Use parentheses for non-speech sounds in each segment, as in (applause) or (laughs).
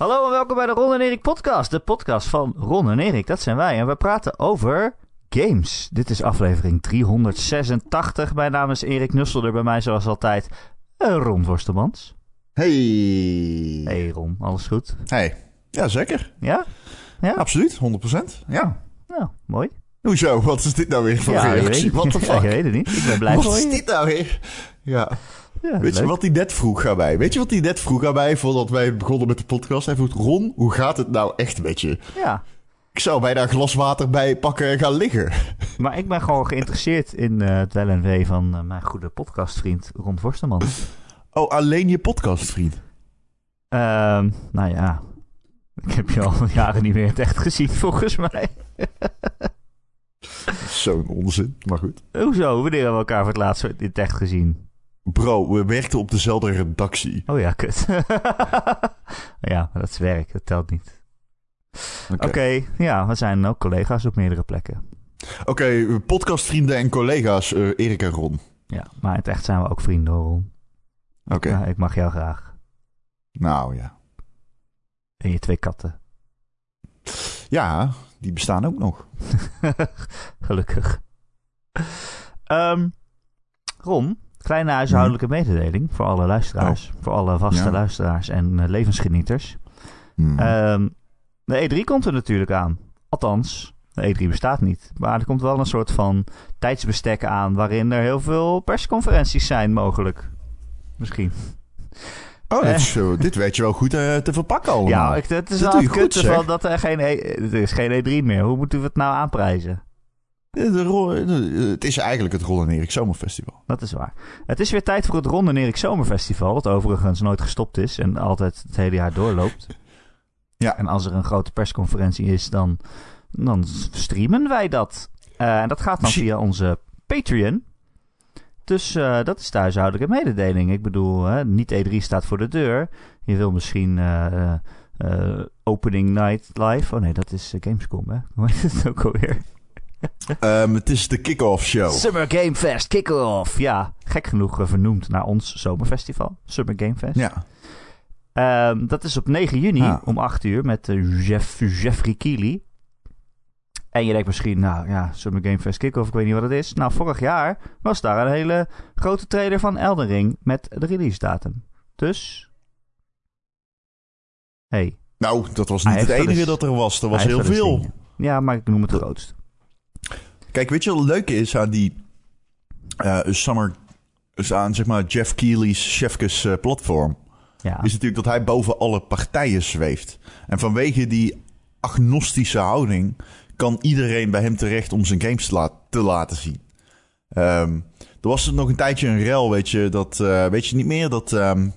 Hallo en welkom bij de Ron en Erik podcast. De podcast van Ron en Erik, dat zijn wij. En we praten over games. Dit is aflevering 386. Mijn naam is Erik Nusselder. Bij mij zoals altijd uh, Ron Worstemans. Hey. Hey Ron, alles goed? Hey. Ja, zeker. Ja? Ja? Absoluut, 100%. Ja. Nou, mooi. Hoezo? Wat is dit nou weer voor ja, reactie? Wat de fuck? Ja, ik weet het niet. Ik ben blij wat voor is je. dit nou weer? Ja. Ja, Weet je wat hij net vroeg aan mij? Weet je wat hij net vroeg aan mij voordat wij begonnen met de podcast? Hij vroeg, Ron, hoe gaat het nou echt met je? Ja, Ik zou bijna een glas water bij pakken en gaan liggen. (laughs) maar ik ben gewoon geïnteresseerd in eh, het wel en wee van eh, mijn goede podcastvriend Ron Forstemans. Oh, alleen je podcastvriend. Ehm nou ja, ik heb je al jaren niet meer in het echt gezien volgens mij. (laughs) (laughs) Zo'n onzin, maar goed. Hoezo? Wanneer hebben we elkaar voor het laatst in het echt gezien? Bro, we werkten op dezelfde redactie. Oh ja, kut. (laughs) ja, maar dat is werk, dat telt niet. Oké, ja, we zijn ook collega's op meerdere plekken. Oké, podcastvrienden en collega's, eh, Erik en Ron. Ja, maar in het echt zijn we ook vrienden, Ron. Oké. Ik mag jou graag. Nou ja. En je twee katten. Ja, die bestaan ook nog. (laughs) Gelukkig. Ehm, Ron, kleine huishoudelijke mededeling voor alle luisteraars. Voor alle vaste Ja. luisteraars en eh, levensgenieters. Hmm. Ehm, de E3 komt er natuurlijk aan. Althans, de E3 bestaat niet. Maar er komt wel een soort van tijdsbestek aan... waarin er heel veel persconferenties zijn mogelijk. Misschien. Oh, dit, is, zo- dit weet je wel goed eh, te verpakken allemaal. Ja, ik, het is Dat wel het goed, van dat er geen, E- er is geen E3 meer. Hoe moeten we het nou aanprijzen? De- de ro- de- het is eigenlijk het Ron en Erik Zomerfestival. Dat is waar. Het is weer tijd voor het Ron en Erik Zomerfestival... wat overigens nooit gestopt is en altijd het hele jaar doorloopt. (laughs) Ja. En als er een grote persconferentie is, dan, dan streamen wij dat. Eh, en dat gaat dan Misschien- via onze Patreon. Dus eh, dat is de huishoudelijke mededeling. Ik bedoel, hè, niet E3 staat voor de deur. Je wil misschien eh, eh, Opening Night Live. Oh nee, dat is Gamescom, hè? Hoe heet het ook alweer? Ehm, het is de kick-off show. Summer Game Fest Kick-Off. Ja, gek genoeg vernoemd naar ons zomerfestival. Summer Game Fest. Ja. Ehm, dat is op 9 juni Ah. om 8 uur met Jeff, Jeffrey Keely. En je denkt misschien, nou ja, Summer Game Fest Kick-Off, ik weet niet wat het is. Nou, vorig jaar was daar een hele grote trailer van Elden Ring met de release datum. Dus... Hey, Nou, dat was Hij niet het enige dat er was. Er was heel veel. dingen. Ja, maar ik noem het grootst. Kijk, weet je wat het leuke is aan die eh, Summer... is aan, zeg maar, Jeff Keely's Chefkes eh, platform... Ja, is natuurlijk dat hij boven alle partijen zweeft. En vanwege die agnostische houding kan iedereen bij hem terecht om zijn games te, te laten zien. Ehm, er was er nog een tijdje een rel, weet je, dat, eh, weet je niet meer, dat ehm,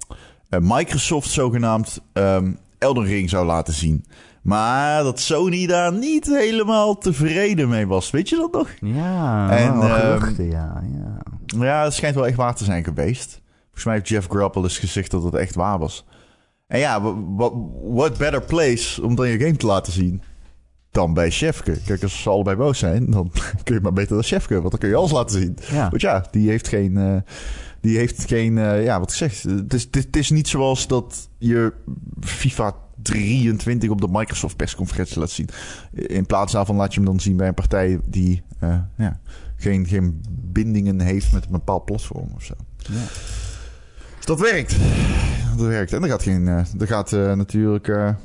eh, Microsoft zogenaamd ehm, Elden Ring zou laten zien. Maar dat Sony daar niet helemaal tevreden mee was. Weet je dat nog? ja En, geruchten, ja, ja. Ja, het schijnt wel echt waar te zijn geweest. Volgens mij heeft Jeff al eens gezegd dat het echt waar was. En ja, what better place om dan je game te laten zien dan bij Chefke. Kijk, als ze allebei boos zijn, dan (laughs) kun je maar beter dan Chefke, want dan kun je alles laten zien. Ja. Want ja, die heeft geen, eh, die heeft geen, eh, ja, wat ik zeg, het is, het, niet zoals dat je FIFA 23 op de Microsoft persconferentie laat zien. In plaats daarvan laat je hem dan zien bij een partij die, eh, ja, geen, geen bindingen heeft met een bepaald platform of zo. Ja. Dus dat werkt. Dat werkt. En er gaat, geen, er gaat natuurlijk.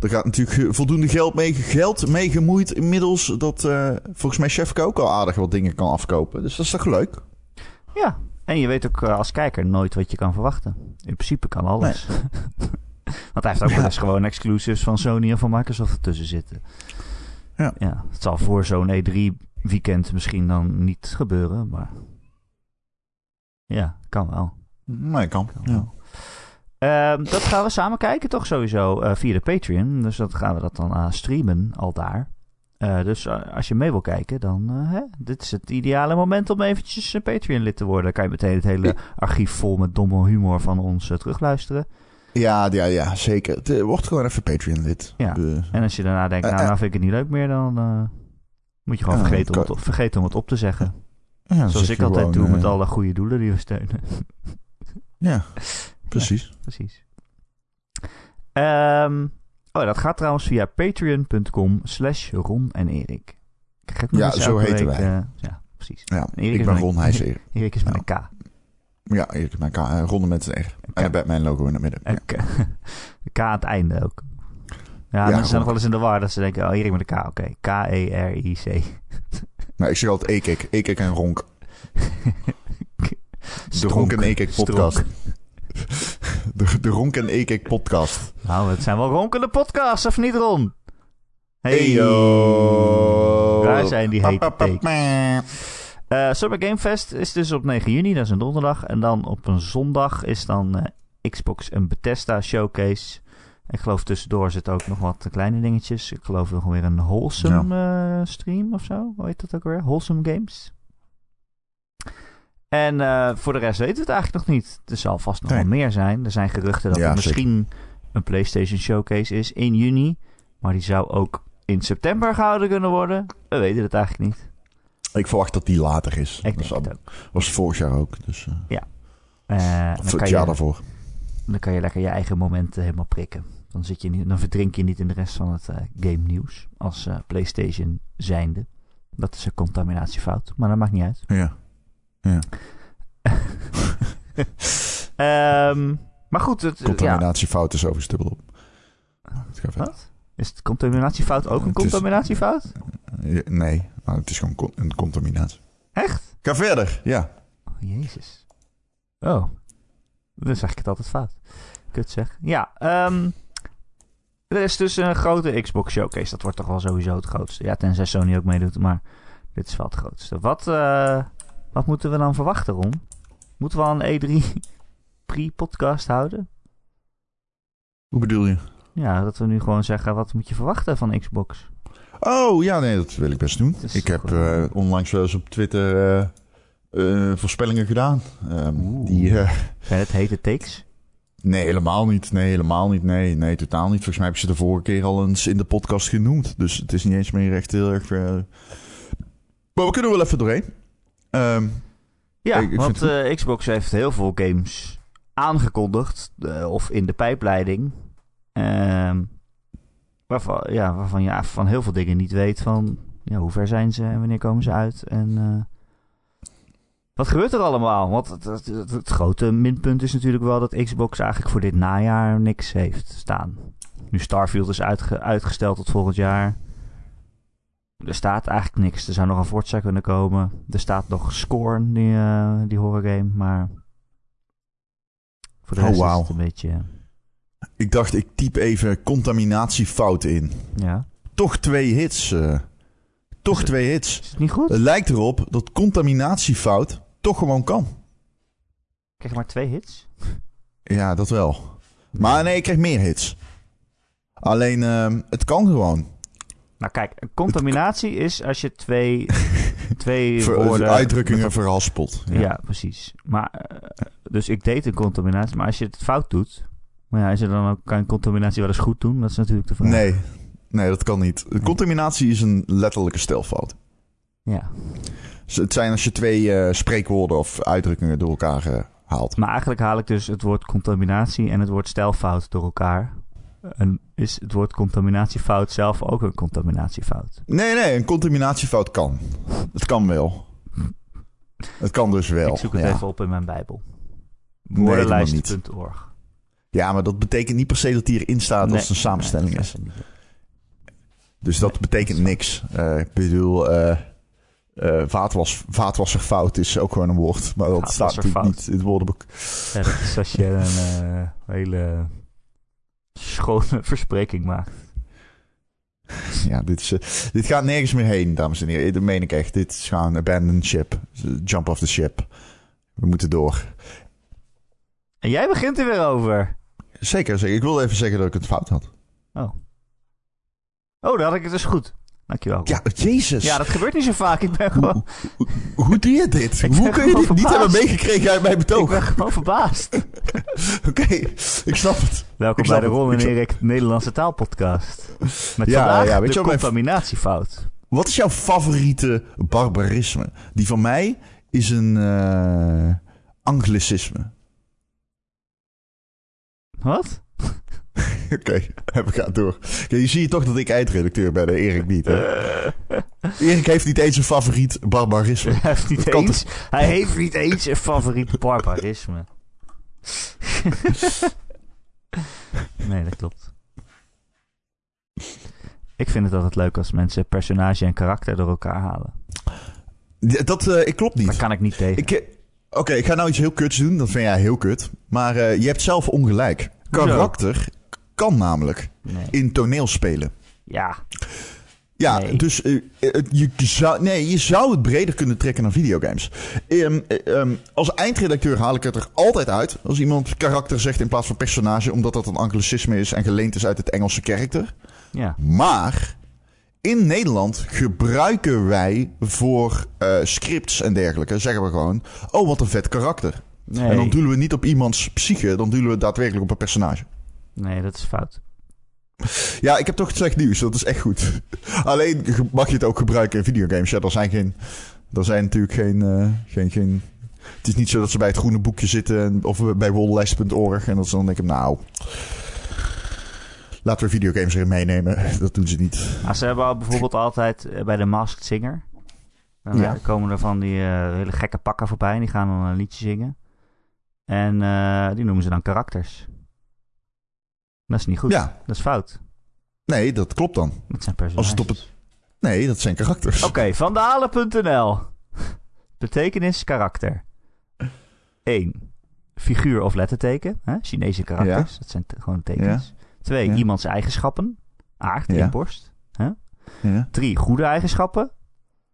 Er gaat natuurlijk voldoende geld mee, geld mee gemoeid inmiddels. Dat eh, volgens mij Chefke ook al aardig wat dingen kan afkopen. Dus dat is toch leuk? Ja, en je weet ook eh, als kijker nooit wat je kan verwachten. In principe kan alles. (laughs) Want hij heeft ook wel eens gewoon exclusives van Sony en van Microsoft ertussen zitten. Ja. ja het zal voor zo'n E3-weekend misschien dan niet gebeuren, maar... Ja, kan wel. Nee, kan. Kan Ja. wel. Ehm, dat gaan we samen kijken toch sowieso eh, via de Patreon. Dus dat gaan we dat dan eh, streamen al daar. Eh, dus als je mee wil kijken, dan hè, dit is het ideale moment om eventjes een Patreon-lid te worden. Dan kan je meteen het hele archief vol met domme humor van ons terugluisteren. Ja, ja, ja, zeker. Word gewoon even Patreon-lid. Ja. En als je daarna denkt, nou, nou vind ik het niet leuk meer, dan moet je gewoon vergeten, om het, op- vergeten om het op te zeggen. ja, Zoals ik altijd gewoon, doe met alle goede doelen die we steunen. Ja, (laughs) precies. Precies. Ehm, oh, dat gaat trouwens via patreon.com slash Ron en Erik. Ja, zo heten week, wij. eh, ja, precies. Ja, Erik ik is ben Ron, hij is Erik. (laughs) Erik is met een K. Ja, Erik met elkaar. eh, Ronde met een R. En K. met mijn logo in het midden. Een Ja. (laughs) K, K aan het einde ook. Ja, Ja, mensen zijn nog wel eens in de war dat ze denken, oh, Erik met een K, oké. E K-E-R-I-C. Maar (laughs) ik zeg altijd Ekik. Ekik en Ronk. De. Ronk en Ekik podcast. Stronk. De, de Ronk en Ekik podcast. Nou, het zijn wel ronkende podcasts, of niet, Ron? Hey, Heyo. Daar zijn die hete takes. Eh, Summer Game Fest is dus op 9 juni, dat is een donderdag. En dan op een zondag is dan eh, Xbox en Bethesda showcase. Ik geloof tussendoor zitten ook nog wat kleine dingetjes. Ik geloof nog weer een Wholesome eh, stream of zo. Hoe heet dat ook weer? Wholesome Games. En eh, voor de rest weten we het eigenlijk nog niet. Er zal vast nog Nee. wel meer zijn. Er zijn geruchten dat Ja, er misschien een PlayStation Showcase is in juni. Maar die zou ook in september gehouden kunnen worden. We weten het eigenlijk niet. Ik verwacht dat die later is. Ik dat denk ook. was vorig jaar ook. Dus, eh, Eh, of dan, het kan jaar je, daarvoor. dan kan je lekker je eigen momenten helemaal prikken. Dan, zit je niet, dan verdrink je niet in de rest van het game nieuws. Als PlayStation zijnde. Dat is een contaminatiefout. Maar dat maakt niet uit. Ja. Ja. (laughs) Ehm, maar goed, het, ja, Contaminatiefout is overigens dubbel op. Wat? is het contaminatiefout ook een is- contaminatiefout? Nee, maar het is gewoon een contaminatie. Echt? Ga verder, ja. Oh, jezus. Oh. Dan zeg ik het altijd fout. Kut zeg. Ja, ehm, er is dus een grote Xbox Showcase. Dat wordt toch wel sowieso het grootste. Ja, tenzij Sony ook meedoet, maar dit is wel het grootste. Wat, eh, wat moeten we dan verwachten, Ron? Moeten we al een E3 (laughs) pre-podcast houden? Hoe bedoel je? Ja, dat we nu gewoon zeggen, wat moet je verwachten van Xbox? Oh, ja, nee, dat wil ik best doen. Ik heb eh, onlangs wel eens op Twitter eh, eh, voorspellingen gedaan. Oeh. die, Zijn het hete takes? nee, helemaal niet. Nee, helemaal niet. Nee, nee, totaal niet. Volgens mij heb ik ze de vorige keer al eens in de podcast genoemd. Dus het is niet eens meer echt heel erg... Maar we kunnen wel even doorheen. Ehm, Ja, Ik- ik want eh, Xbox heeft heel veel games aangekondigd. eh, of in de pijpleiding. Ehm, waarvan, ja, waarvan je van heel veel dingen niet weet van... Ja, hoe ver zijn ze en wanneer komen ze uit? En eh, wat gebeurt er allemaal? Want het, het, het- het grote minpunt is natuurlijk wel dat Xbox eigenlijk voor dit najaar niks heeft staan. Nu Starfield is uitge- uitgesteld tot volgend jaar. Er staat eigenlijk niks. Er zou nog een Forza kunnen komen. Er staat nog Scorn, die, eh die horrorgame. Maar voor de Oh, rest wauw. is het een beetje... ik dacht, ik typ even contaminatiefout in. Ja. Toch twee hits. eh. toch het- twee hits. Is het niet goed? Het lijkt erop dat contaminatiefout toch gewoon kan. Ik krijg maar twee hits. Ja, dat wel. Maar nee, ik krijg meer hits. Alleen, ehm, het kan gewoon. Nou kijk, een contaminatie is als je twee, (laughs) twee Ver- woorden... uitdrukkingen met- verhaspeld. Ja. precies. Maar, eh, dus ik deed een contaminatie. Maar als je het fout doet... Maar ja, is er dan ook, kan een contaminatie wel eens goed doen? Dat is natuurlijk de vraag. Nee, nee, dat kan niet. De contaminatie is een letterlijke stelfout. Ja. Dus het zijn als je twee eh, spreekwoorden of uitdrukkingen door elkaar eh, haalt. Maar eigenlijk haal ik dus het woord contaminatie en het woord stijlfout door elkaar. En is het woord contaminatiefout zelf ook een contaminatiefout? Nee, nee, een contaminatiefout kan. Het kan wel. Het kan dus wel. ik zoek het ja. even op in mijn bijbel. Woordenlijst.org. Ja, maar dat betekent niet per se dat die erin staat als het een samenstelling nee, is. Dus dat betekent niks. Eh, ik bedoel, eh eh vaatwas, vaatwasserfout is ook gewoon een woord. Maar dat staat natuurlijk niet in het woordenboek. Ja, dat is als je een hele schone (laughs) verspreking maakt. Ja, dit, is, eh, dit gaat nergens meer heen, dames en heren. Dat meen ik echt. Dit is gewoon abandon ship. Jump off the ship. We moeten door. En jij begint er weer over. Zeker, zeker. Ik wilde even zeggen dat ik het fout had. Oh. Oh, dan had ik het dus goed. Dankjewel. Ja, jezus. Ja, dat gebeurt niet zo vaak. Ik ben gewoon, hoe, hoe doe je dit? (laughs) Ik hoe kun je dit niet hebben meegekregen uit mijn ik betoog? ben gewoon verbaasd. (laughs) Oké, ik snap het. Welkom Ik bij de. Ron en Ik Erik Nederlandse taalpodcast. Met Ja, vandaag ja, weet de je wat mijn- contaminatiefout. Wat is jouw favoriete barbarisme? Die van mij is een eh anglicisme. Wat? (laughs) Oké, we gaan door. Kijk, je ziet toch dat ik eindredacteur ben, hè? Erik niet. Hè? (laughs) Erik heeft niet eens een favoriet barbarisme. Hij heeft niet, eens, hij heeft niet eens een favoriet barbarisme. (laughs) nee, dat klopt. Ik vind het altijd leuk als mensen personage en karakter door elkaar halen. Dat eh, ik klopt niet. Daar kan ik niet tegen. Ik, eh, Oké, ik ga nou iets heel kuts doen. Dat vind jij heel kut. Maar eh, je hebt zelf ongelijk. Karakter kan namelijk Nee. in toneel spelen. Ja, Ja, Nee. dus eh, eh, je, zou, nee, je zou het breder kunnen trekken naar videogames. Ehm, eh, ehm, als eindredacteur haal ik het er altijd uit. Als iemand karakter zegt in plaats van personage, omdat dat een anglicisme is en geleend is uit het Engelse karakter. ja. Maar in Nederland gebruiken wij voor scripts en dergelijke, zeggen we gewoon: Oh, wat een vet karakter. Nee, En dan doelen we niet op iemands psyche, dan doelen we daadwerkelijk op een personage. Nee, dat is fout. Ja, ik heb toch slecht nieuws. Dat is echt goed. (laughs) Alleen mag je het ook gebruiken in videogames. Ja, er zijn geen. Er zijn natuurlijk geen. eh, geen, geen het is niet zo dat ze bij het groene boekje zitten. en- Of bij wolllijst.org. En dat ze dan denken: Nou. Laten we videogames erin meenemen. (laughs) Dat doen ze niet. Maar ze hebben al bijvoorbeeld altijd eh, bij de Masked Singer. Dan Ja. eh, komen er van die hele gekke pakken voorbij. En die gaan dan een liedje zingen. En die noemen ze dan karakters. Dat is niet goed. Ja. Dat is fout. Nee, dat klopt dan. Dat zijn Als personages. het op het. Nee, dat zijn karakters. Oké, vandalen.nl. (laughs) Betekenis karakter. 1. Figuur of letterteken. Hè? Chinese karakters. Dat zijn gewoon tekens. 2. Ja. Iemands eigenschappen. Aard, inborst. Ja, 3. Goede eigenschappen.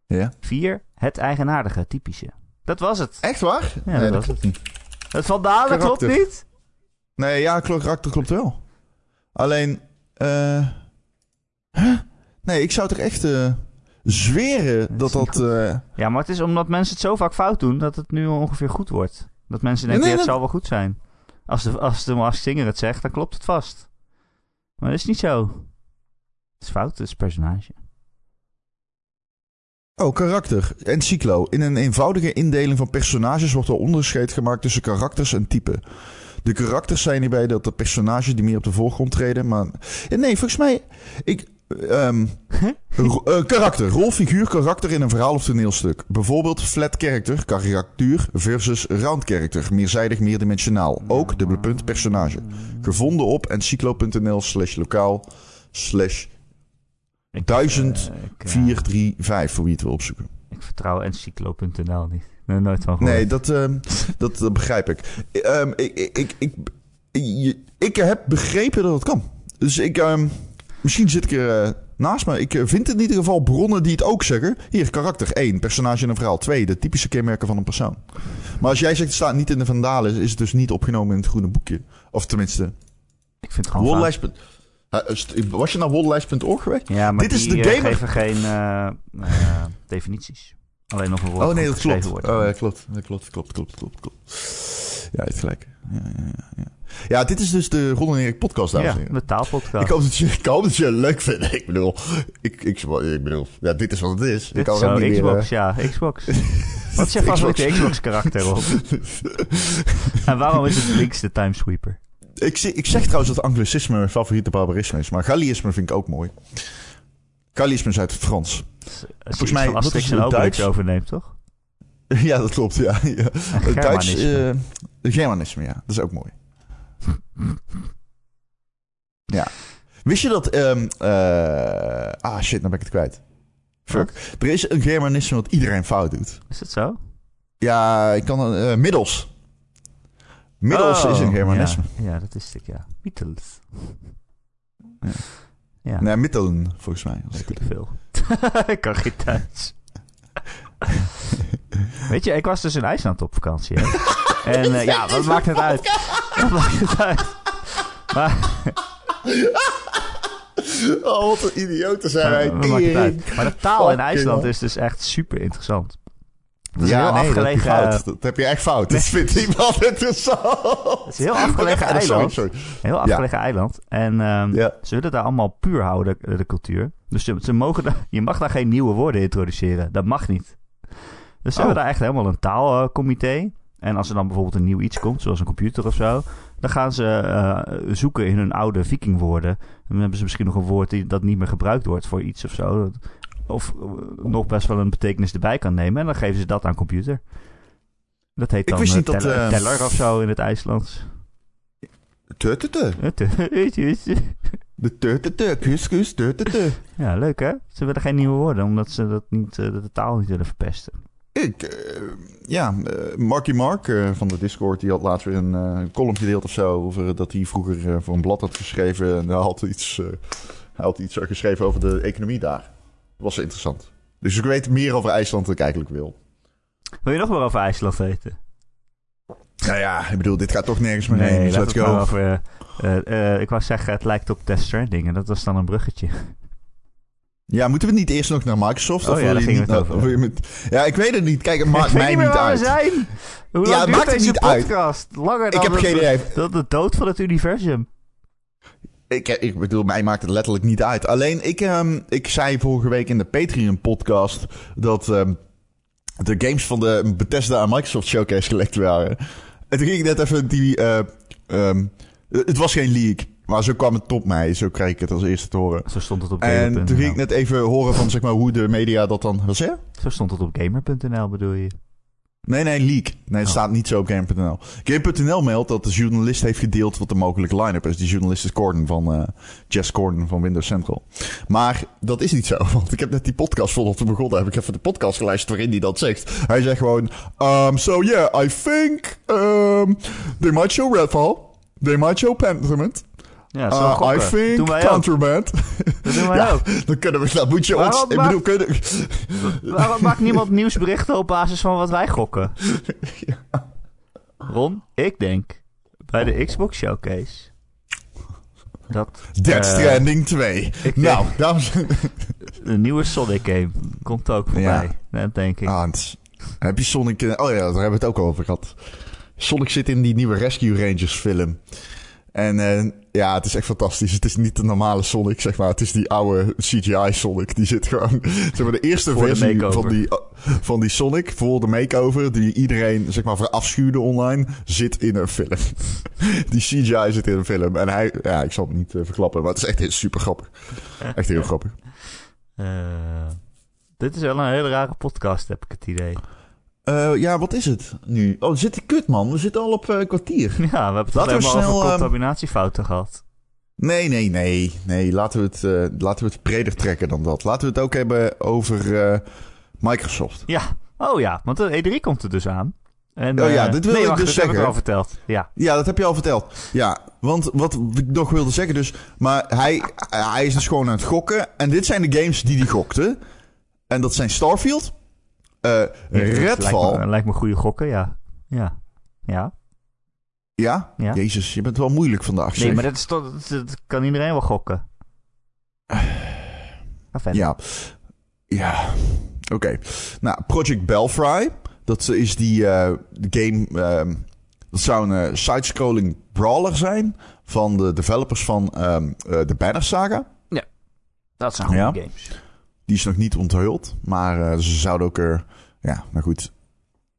ja. 4. Het eigenaardige, typische. Dat was het. Echt waar? Ja, nee, dat dat was klopt niet. Het vandalen klopt Karakter. niet? Nee, ja, karakter klopt wel. Alleen, eh huh? nee, ik zou toch echt eh, zweren Dat dat eh, Ja, maar het is omdat mensen het zo vaak fout doen dat het nu ongeveer goed wordt. Dat mensen denken, Nee, ja, het dat- zal wel goed zijn. Als de, als de Singer het zegt, dan klopt het vast. Maar dat is niet zo. Het is fout, het is personage. Oh, karakter en cyclo. In een eenvoudige indeling van personages wordt er onderscheid gemaakt tussen karakters en typen. De karakters zijn hierbij dat de personages die meer op de voorgrond treden, maar... Ja, nee, volgens mij... Ik, ro- eh, karakter. Rolfiguur, karakter in een verhaal of toneelstuk. Bijvoorbeeld flat character, karikatuur versus round character. Meerzijdig, meerdimensionaal. Ook, dubbele punt, personage. Gevonden op encyclo.nl slash lokaal slash Ik, 1000 eh, ik, eh, 435 voor wie het wil opzoeken. ik vertrouw encyclo.nl niet. Nee, nooit van gehoord. Nee, dat, ehm, dat, eh, begrijp ik. Ehm, ik, ik, ik, ik, ik heb begrepen dat het kan. Dus ik, ehm, misschien zit ik er eh, naast, maar ik eh, vind in ieder geval bronnen die het ook zeggen. Hier, karakter 1, personage in een verhaal 2, de typische kenmerken van een persoon. Maar als jij zegt het staat niet in de Vandalen, is het dus niet opgenomen in het groene boekje. Of tenminste, Ik vind het gewoon. Eh, Was je naar wollelijst.org geweest? Ja, maar Dit is die de eh, gamer- geven geen eh, eh, definities. Alleen nog een woord Oh nee, dat klopt. Oh ja, klopt. Dat klopt, klopt, klopt, klopt, klopt. Ja, je hebt gelijk. Ja, ja, ja, ja. dit is dus de Ron en Erik podcast, dames en heren. de taalpodcast. Ik hoop, dat je, ik hoop dat je het leuk vindt. Ik bedoel, ik, ik, ik bedoel, ja, dit is wat het is. Dit ik kan zo, niet Xbox, meer, ja, Xbox. (laughs) Wat is je favoriete Xbox. Xbox-karakter op? (laughs) en waarom is het links de timesweeper? eh, ik, zeg- ik zeg trouwens dat anglicisme mijn favoriete barbarisme is, maar Galliësme vind ik ook mooi. Galliësme is uit het Frans. Volgens mij, mij wat Asterix is en het Obelix Duits? overneemt, toch? (laughs) ja, dat klopt, ja. ja. Het Duits, Germanisme. eh, Germanisme, ja. Dat is ook mooi. (laughs) ja. Wist je dat... ehm, eh, ah, shit, nou ben ik het kwijt. Fuck. Er is een Germanisme wat iedereen fout doet. Is het zo? Ja, ik kan... eh middels. Middels Oh, is een Germanisme. Ja, ja, dat is het, ja. Beatles. Ja. Ja, Nee, middelen, volgens mij. Als ik veel. (laughs) ik kan geen Duits. (laughs) Weet je, ik was dus in IJsland op vakantie. Hè? (laughs) en eh, ja, wat maakt het uit? Wat maakt het uit? Maar, Oh, wat een idioten zijn wij. maar, de taal in IJsland is dus echt super interessant. Het is ja, heel nee, dat heb je afgelegen, fout. Dat heb je echt fout. Dat vindt iemand interessant. het is een heel (laughs) afgelegen Oh, sorry, eiland. sorry. Heel afgelegen eiland. En ehm, Ja. ze willen daar allemaal puur houden, de, de cultuur. Dus ze, ze mogen daar, je mag daar geen nieuwe woorden introduceren. Dat mag niet. Dus ze Oh. hebben daar echt helemaal een taalcomité. En als er dan bijvoorbeeld een nieuw iets komt, zoals een computer of zo, dan gaan ze eh, zoeken in hun oude vikingwoorden. En dan hebben ze misschien nog een woord die, dat niet meer gebruikt wordt voor iets of zo. Of eh, nog best wel een betekenis erbij kan nemen. En dan geven ze dat aan computer. Dat heet dan eh, niet dat, teller, eh, teller of zo in het IJslands. Tutete. (laughs) De tutete. Kus, kus, tutete. ja, leuk hè? Ze willen geen nieuwe woorden, omdat ze dat niet, de taal niet willen verpesten. Ik, ja, Marky Mark van de Discord, die had laatst weer een column gedeeld of zo. Over dat hij vroeger voor een blad had geschreven. En hij had iets, hij had iets geschreven over de economie daar. Dat was interessant. Dus ik weet meer over IJsland dan ik eigenlijk wil. Wil je nog meer over IJsland weten? Nou ja, ik bedoel, dit gaat toch nergens meer heen. Dus let's het go. over... eh, eh, ik wou zeggen, het lijkt op Death Stranding. En dat was dan een bruggetje. Ja, moeten we niet eerst nog naar Microsoft? Oh of ja, daar het naar- over je met- Ja, ik weet het niet. Kijk, het maakt mij niet meer niet waar we uit. zijn. Hoe Ja, lang het maakt er deze niet uit. podcast? Langer dan, Ik heb geen idee. dan de dood van het universum. Ik, ik bedoel, mij maakt het letterlijk niet uit. Alleen, ik, ehm, ik zei vorige week in de Patreon-podcast dat ehm, de games van de Bethesda en Microsoft Showcase gelekt waren. En toen ging ik net even die... eh, ehm, het was geen leak, maar zo kwam het tot mij. Zo kreeg ik het als eerste te horen. Zo stond het op En toen ging ik net even horen van zeg maar, hoe de media dat dan... Wat zeg? Zo stond het op gamer.nl bedoel je? Nee, nee, leak. Nee, het Oh. staat niet zo op Game.nl. Game.nl meldt dat de journalist heeft gedeeld wat de mogelijke line-up is. Die journalist is Gordon van eh Jess Gordon van Windows Central. Maar dat is niet zo, (laughs) want ik heb net die podcast voordat we begonnen. Heb ik even de podcast geluisterd waarin hij dat zegt. Hij zegt gewoon, um, so yeah, I think um, they might show Redfall. They might show Pentiment. Ja, zo Uh, I think doen wij. Contraband. Dat doen wij ja, ook. dan kunnen we, dan moet je Waarom ons... Ik maakt- bedoel, kunnen... Waarom maakt niemand nieuwsberichten op basis van wat wij gokken? Ron, ik denk bij de Xbox Showcase dat Dead eh, Stranding 2. ik nou, dames en de nieuwe Sonic game komt ook voorbij. Dat denk ik. Ah, heb je Sonic... eh, Oh ja, daar hebben we het ook over gehad. Sonic zit in die nieuwe Rescue Rangers film. En eh, ja, het is echt fantastisch. Het is niet de normale Sonic, zeg maar. Het is die oude CGI Sonic. Die zit gewoon... (laughs) Zeg maar, de eerste de versie van die, van die Sonic, voor de makeover... die iedereen, zeg maar, verafschuwde online... zit in een film. (laughs) die CGI zit in een film. En hij... Ja, ik zal het niet eh, verklappen, maar het is echt heel super grappig. Echt heel grappig. Eh, dit is wel een hele rare podcast, heb ik het idee. Eh, ja, wat is het nu? Oh, zit die kut, man. We zitten al op eh, een kwartier. (laughs) Ja, we hebben het alleen maar snel, over ehm, contaminatiefouten gehad. Nee, nee, nee. Nee, laten we, het, eh, laten we het breder trekken dan dat. Laten we het ook hebben over Microsoft. Ja, oh ja, want de E3 komt er dus aan. En, Oh ja, dit wil nee, ik wacht, dus dat heb ik al verteld. Ja, Ja, dat heb je al verteld. Ja, want wat ik nog wilde zeggen dus... Maar hij, hij is dus gewoon aan het gokken. En dit zijn de games die hij gokte. En dat zijn Starfield, eh Redfall... Lijkt me, lijkt me goede gokken, ja. Ja. Ja. Ja? Ja. Jezus, je bent wel moeilijk vandaag, Nee, zeg. maar dat, is toch, dat, dat kan iedereen wel gokken. Verder. Ja. Ja. Oké. Nou, Project Belfry. Dat is die eh, game... ehm, dat zou een eh, side-scrolling brawler zijn... van de developers van eh, de Banner Saga. Dat zijn goede Ja. games. Die is nog niet onthuld. Maar eh, ze zouden ook er... Ja, nou goed.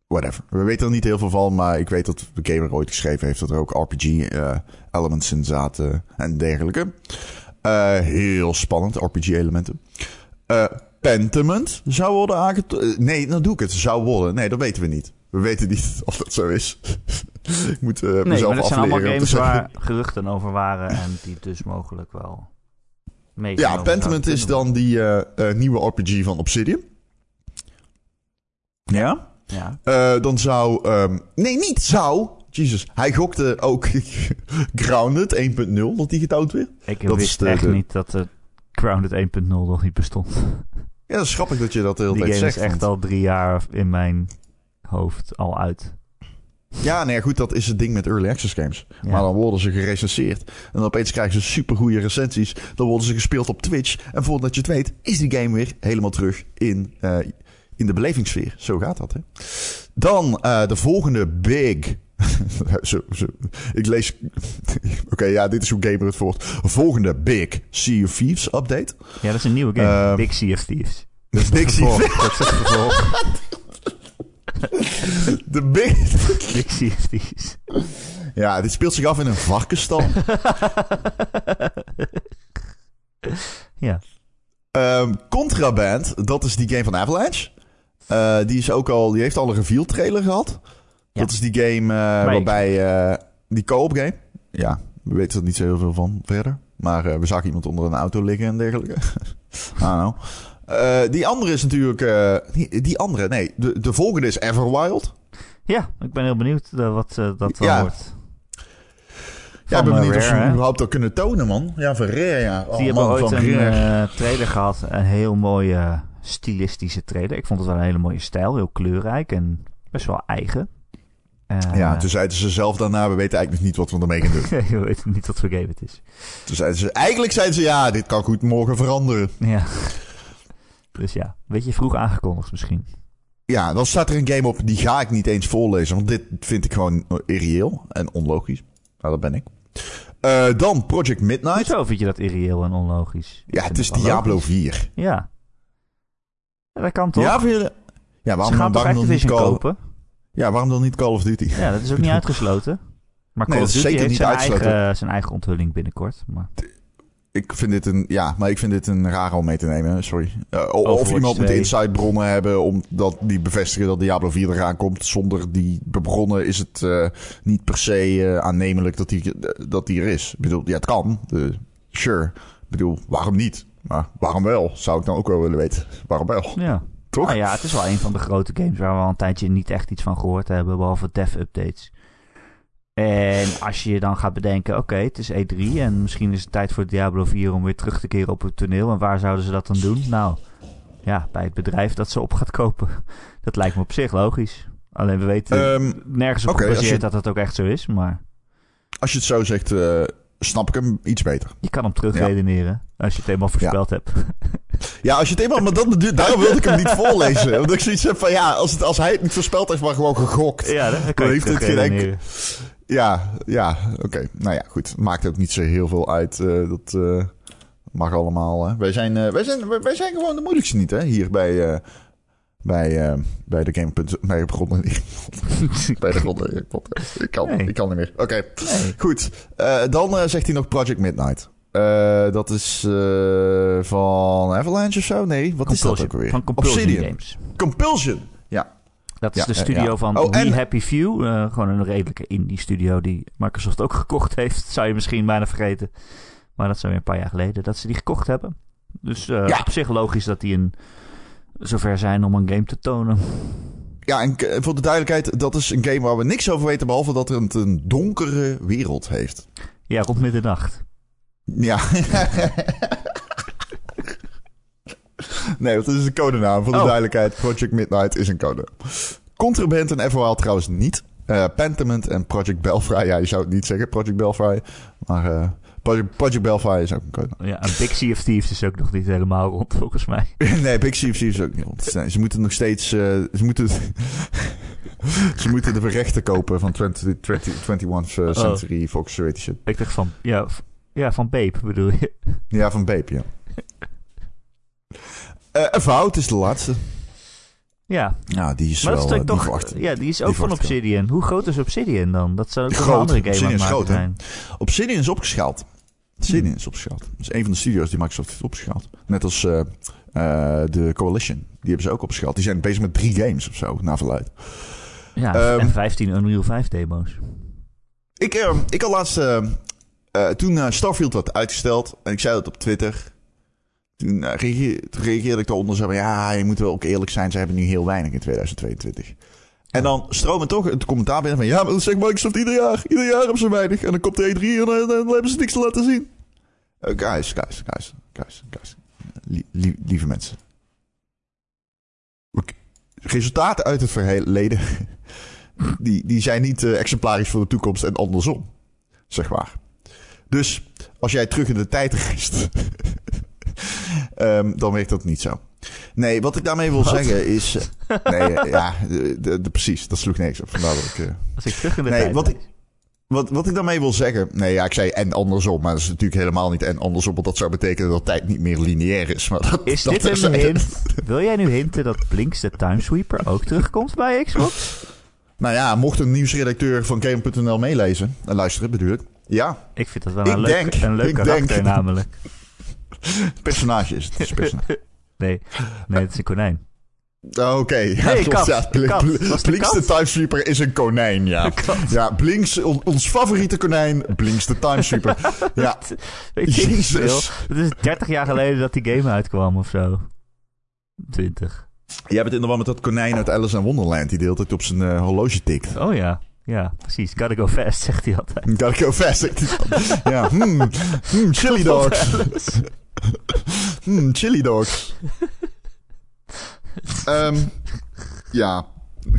Whatever. We weten er niet heel veel van. Maar ik weet dat de gamer ooit geschreven heeft... dat er ook RPG-elements in zaten en dergelijke. Eh, heel spannend, RPG-elementen. Eh Pentiment zou worden aangetoond. nee, dan doe ik het. Zou worden. Nee, dat weten we niet. We weten niet (laughs) of dat zo is. (laughs) ik moet eh, Nee, mezelf maar dat zijn allemaal games waar geruchten over waren en die dus mogelijk wel Ja, Pentiment is dan die eh, eh, nieuwe RPG van Obsidian. Ja. Ja, Eh, dan zou... ehm, nee, niet zou. Jesus. Hij gokte ook (laughs) Grounded 1.0 dat die getoond werd. ik Dat wist de- echt de- niet dat de Grounded 1.0 nog niet bestond. Ja, dat is grappig dat je dat de hele Die tijd game zegt. is echt want- al drie jaar in mijn hoofd al uit. Ja, nee, goed, dat is het ding met early access games. Ja. Maar dan worden ze gerecenseerd. En dan opeens krijgen ze supergoeie recensies. Dan worden ze gespeeld op Twitch. En voordat je het weet, is die game weer helemaal terug in, eh, in de belevingssfeer. Zo gaat dat, hè. Dan eh, de volgende big... (laughs) zo, zo. Ik lees... (laughs) Oké, ja, dit is hoe gamer het voort. Volgende big Sea of Thieves update. Ja, dat is een nieuwe game. Ehm, Big Sea of Thieves. Dat is Big Sea Vervolg. Dat is het vervolg. (laughs) (laughs) De Big... Big Thieves. Ja, dit speelt zich af in een varkenstal. ja. Ehm, Contraband, dat is die game van Avalanche. Eh, die, is ook al, die heeft al een reveal trailer gehad. Ja. Dat is die game eh, waarbij... eh, die co-op game. Ja, we weten er niet zo heel veel van verder. Maar we zagen iemand onder een auto liggen en dergelijke. (laughs) I don't know. Eh, die andere is natuurlijk... eh, die, die andere, nee. De, de volgende is Everwild. Ja, ik ben heel benieuwd eh, wat dat dan Ja. wordt. Ja, ik ben benieuwd of ze hem überhaupt al kunnen tonen, man. Ja, van Rare, ja. Oh, Die hebben ooit van een trailer gehad. Een heel mooie stilistische trailer. Ik vond het wel een hele mooie stijl. Heel kleurrijk en best wel eigen. Ja, toen zeiden ze zelf daarna, we weten eigenlijk nog niet wat we ermee gaan doen. (laughs) je weet niet wat voor game het is. Toen zeiden ze, eigenlijk zeiden ze, ja, dit kan goed morgen veranderen. Ja. Dus ja, een beetje vroeg aangekondigd misschien. Ja, dan staat er een game op, die ga ik niet eens voorlezen, want dit vind ik gewoon irreëel en onlogisch. Nou, dat ben ik. Eh, dan Project Midnight. Hoezo vind je dat irreëel en onlogisch? Ik Ja, het is Diablo logisch. 4. Ja. ja. Dat kan toch? Ja, je- ja, Ze waarom, gaan waarom, dan niet Call, kopen? ja, waarom dan niet Call of Duty? Ja, dat is ook niet (laughs) uitgesloten. Maar Call Nee, of Duty zeker heeft niet zijn eigen, eh, zijn eigen onthulling binnenkort. Maar Ik vind dit een, ja, maar ik vind dit een raar om mee te nemen, sorry. Eh, of Overwatch iemand moet 2. inside bronnen hebben omdat die bevestigen dat Diablo 4 eraan komt. Zonder die bronnen is het eh, niet per se eh, aannemelijk dat die, dat die er is. Ik bedoel, ja, het kan. sure. Ik bedoel, waarom niet? Maar waarom wel? Zou ik dan ook wel willen weten. (laughs) Waarom wel? ja. Toch? Nou ja, het is wel een van de grote games waar we al een tijdje niet echt iets van gehoord hebben, behalve dev-updates. En als je je dan gaat bedenken, oké, het is E3 en misschien is het tijd voor Diablo 4 om weer terug te keren op het toneel. En waar zouden ze dat dan doen? Nou, ja, bij het bedrijf dat ze op gaat kopen. (laughs) Dat lijkt me op zich logisch. Alleen we weten Ehm, nergens op gebaseerd je- dat het ook echt zo is, maar als je het zo zegt, eh, snap ik hem iets beter. je kan hem terugredeneren als je het eenmaal voorspeld hebt. (laughs) Ja, als je het eenmaal, maar dat bedoel, (laughs) daarom wilde ik hem niet voorlezen. Omdat ik zoiets heb van, ja, als, het, als hij het niet voorspeld heeft, maar gewoon gegokt. Ja, dan kan Dan je heeft het geen. Ja, ja, oké. Nou ja, goed. Maakt ook niet zo heel veel uit. eh, dat eh, mag allemaal. Hè. Wij, zijn, eh, wij, zijn, wij, zijn gewoon de moeilijkste niet, hè? Hier bij, bij, bij de Game. Nee, grond (laughs) Bij de grond. Ik, ik, kan, Nee. ik kan niet meer. Oké, Nee. goed. Dan zegt hij nog Project Midnight. Dat is van Avalanche of zo? Nee, wat is dat ook alweer? Van Compulsion Obsidian. Games. Compulsion. Ja. Dat is Ja, de ja, studio ja. van Oh, We en- Happy Few. eh, gewoon een redelijke indie studio die Microsoft ook (laughs) gekocht heeft. Zou je misschien bijna vergeten. Maar dat is weer een paar jaar geleden dat ze die gekocht hebben. Dus eh, Ja. op zich logisch dat die een, zover zijn om een game te tonen. Ja, en voor de duidelijkheid, dat is een game waar we niks over weten, behalve dat het een donkere wereld heeft. Ja, rond middernacht. Ja. (laughs) nee, dat is een codenaam. Voor de Oh. duidelijkheid, Project Midnight is een code. Contraband en Everwild trouwens niet. Eh Pentiment en Project Belfry. Ja, je zou het niet zeggen, Project Belfry. Maar eh, Project, Project Belfry is ook een code. Ja, een Big Sea of Thieves is ook nog niet helemaal rond, volgens mij. (laughs) nee, Big CFC is ook niet rond. Nee, ze moeten nog steeds... eh, ze moeten... (laughs) ze moeten de rechten kopen van 20, 20, 21st Oh. Century Fox, weet je shit. Ik dacht van, ja, ja van Babe bedoel je. Ja, van Bape, ja. (laughs) Eh Avowed is de laatste. Ja, Ja, die is maar wel dat is eh, toch ja, die is ook die van Obsidian. Hoe groot is Obsidian dan? Dat zou ook Groot. een andere game Obsidian is groot, hè? zijn. Obsidian is opgeschaald. Obsidian is opgeschaald. Dat is een van de studios die Microsoft heeft opgeschaald. Net als eh, de Coalition. Die hebben ze ook opgeschaald. Die zijn bezig met drie games of zo, naar verluid. Ja, Ehm, en 15 Unreal 5 demo's. Ik, eh, ik had laatst... toen Starfield werd uitgesteld... en ik zei dat op Twitter... Toen, eh, reageer- toen reageerde ik van... ja, je moet wel ook eerlijk zijn... ze hebben nu heel weinig in 2022. En dan stromen toch het commentaar binnen van... ja, maar dat zegt Microsoft ieder jaar. Ieder jaar hebben ze weinig. En dan komt de E3 en dan, hebben ze niks te laten zien. Eh, guys, guys, guys, guys, guys. Lie- lie- lieve mensen. Resultaten uit het verleden... (laughs) die, die zijn niet eh, exemplarisch voor de toekomst en andersom. Zeg maar. Dus als jij terug in de tijd reist... (laughs) (laughs) ehm, dan werkt dat niet zo. Nee, wat ik daarmee wil Wat? zeggen is... eh, (laughs) nee, eh, ja, de, de- de- precies. Dat sloeg niks op. Vandaar dat ik... eh, Als ik terug in de Nee, tijd wat ik- wat, wat ik daarmee wil zeggen... Nee, ja, ik zei en andersom. Maar dat is natuurlijk helemaal niet en andersom. Want dat zou betekenen dat tijd niet meer lineair is. Maar dat, Is dat dit een hint? Wil jij nu hinten dat Blinks de Timesweeper ook terugkomt bij Xbox? Nou ja, mocht een nieuwsredacteur van Game.nl meelezen en luisteren, bedoel ik. Ja, Ik vind dat wel een leuk, denk- een leuk karakter denk- namelijk. (laughs) personage is het. het is personage. (laughs) Nee, nee, het is een konijn. Oh, Oké, ja, Nee, klopt, kat. ja. Bl- Kat. Bl- Was de Blinks de? Timesweeper is een konijn, ja. (laughs) Ja, Blinks, on- ons favoriete konijn, Blinks de Timesweeper. Ja, Weet. Jezus. Het is 30 jaar geleden dat die game uitkwam of zo. 20. Jij bent in de war met dat konijn uit Alice in Wonderland... die de hele tijd op zijn eh, horloge tikt. Oh ja, ja, precies. Gotta go fast, (laughs) zegt hij altijd. Gotta go fast, zegt hij. Ja, hmm, hmm, (laughs) chili dogs. (laughs) Hmm, chili dogs. Ehm, ja,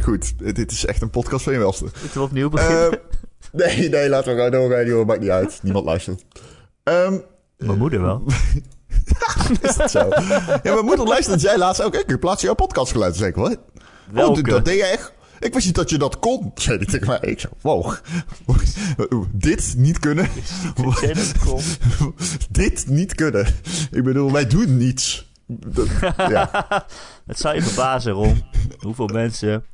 goed. Dit is echt een podcast van je welste. Moeten we opnieuw beginnen? Ehm, nee, nee, laten we gewoon joh. Maakt niet uit. Niemand luistert. Ehm, Mijn moeder wel. is dat zo? ja, mijn moeder luistert. Zij laatst ook. Ik plaats jouw podcastgeluid. Zeg ik, wat? Welke? Oh, dat deed je echt? Ik wist niet dat je dat kon, zei hij tegen mij. Ik zei, wow. Dit niet kunnen. Dit niet kunnen. Ik bedoel, wij doen niets. Dat- ja. (laughs) Het zou je verbazen, Ron, hoeveel mensen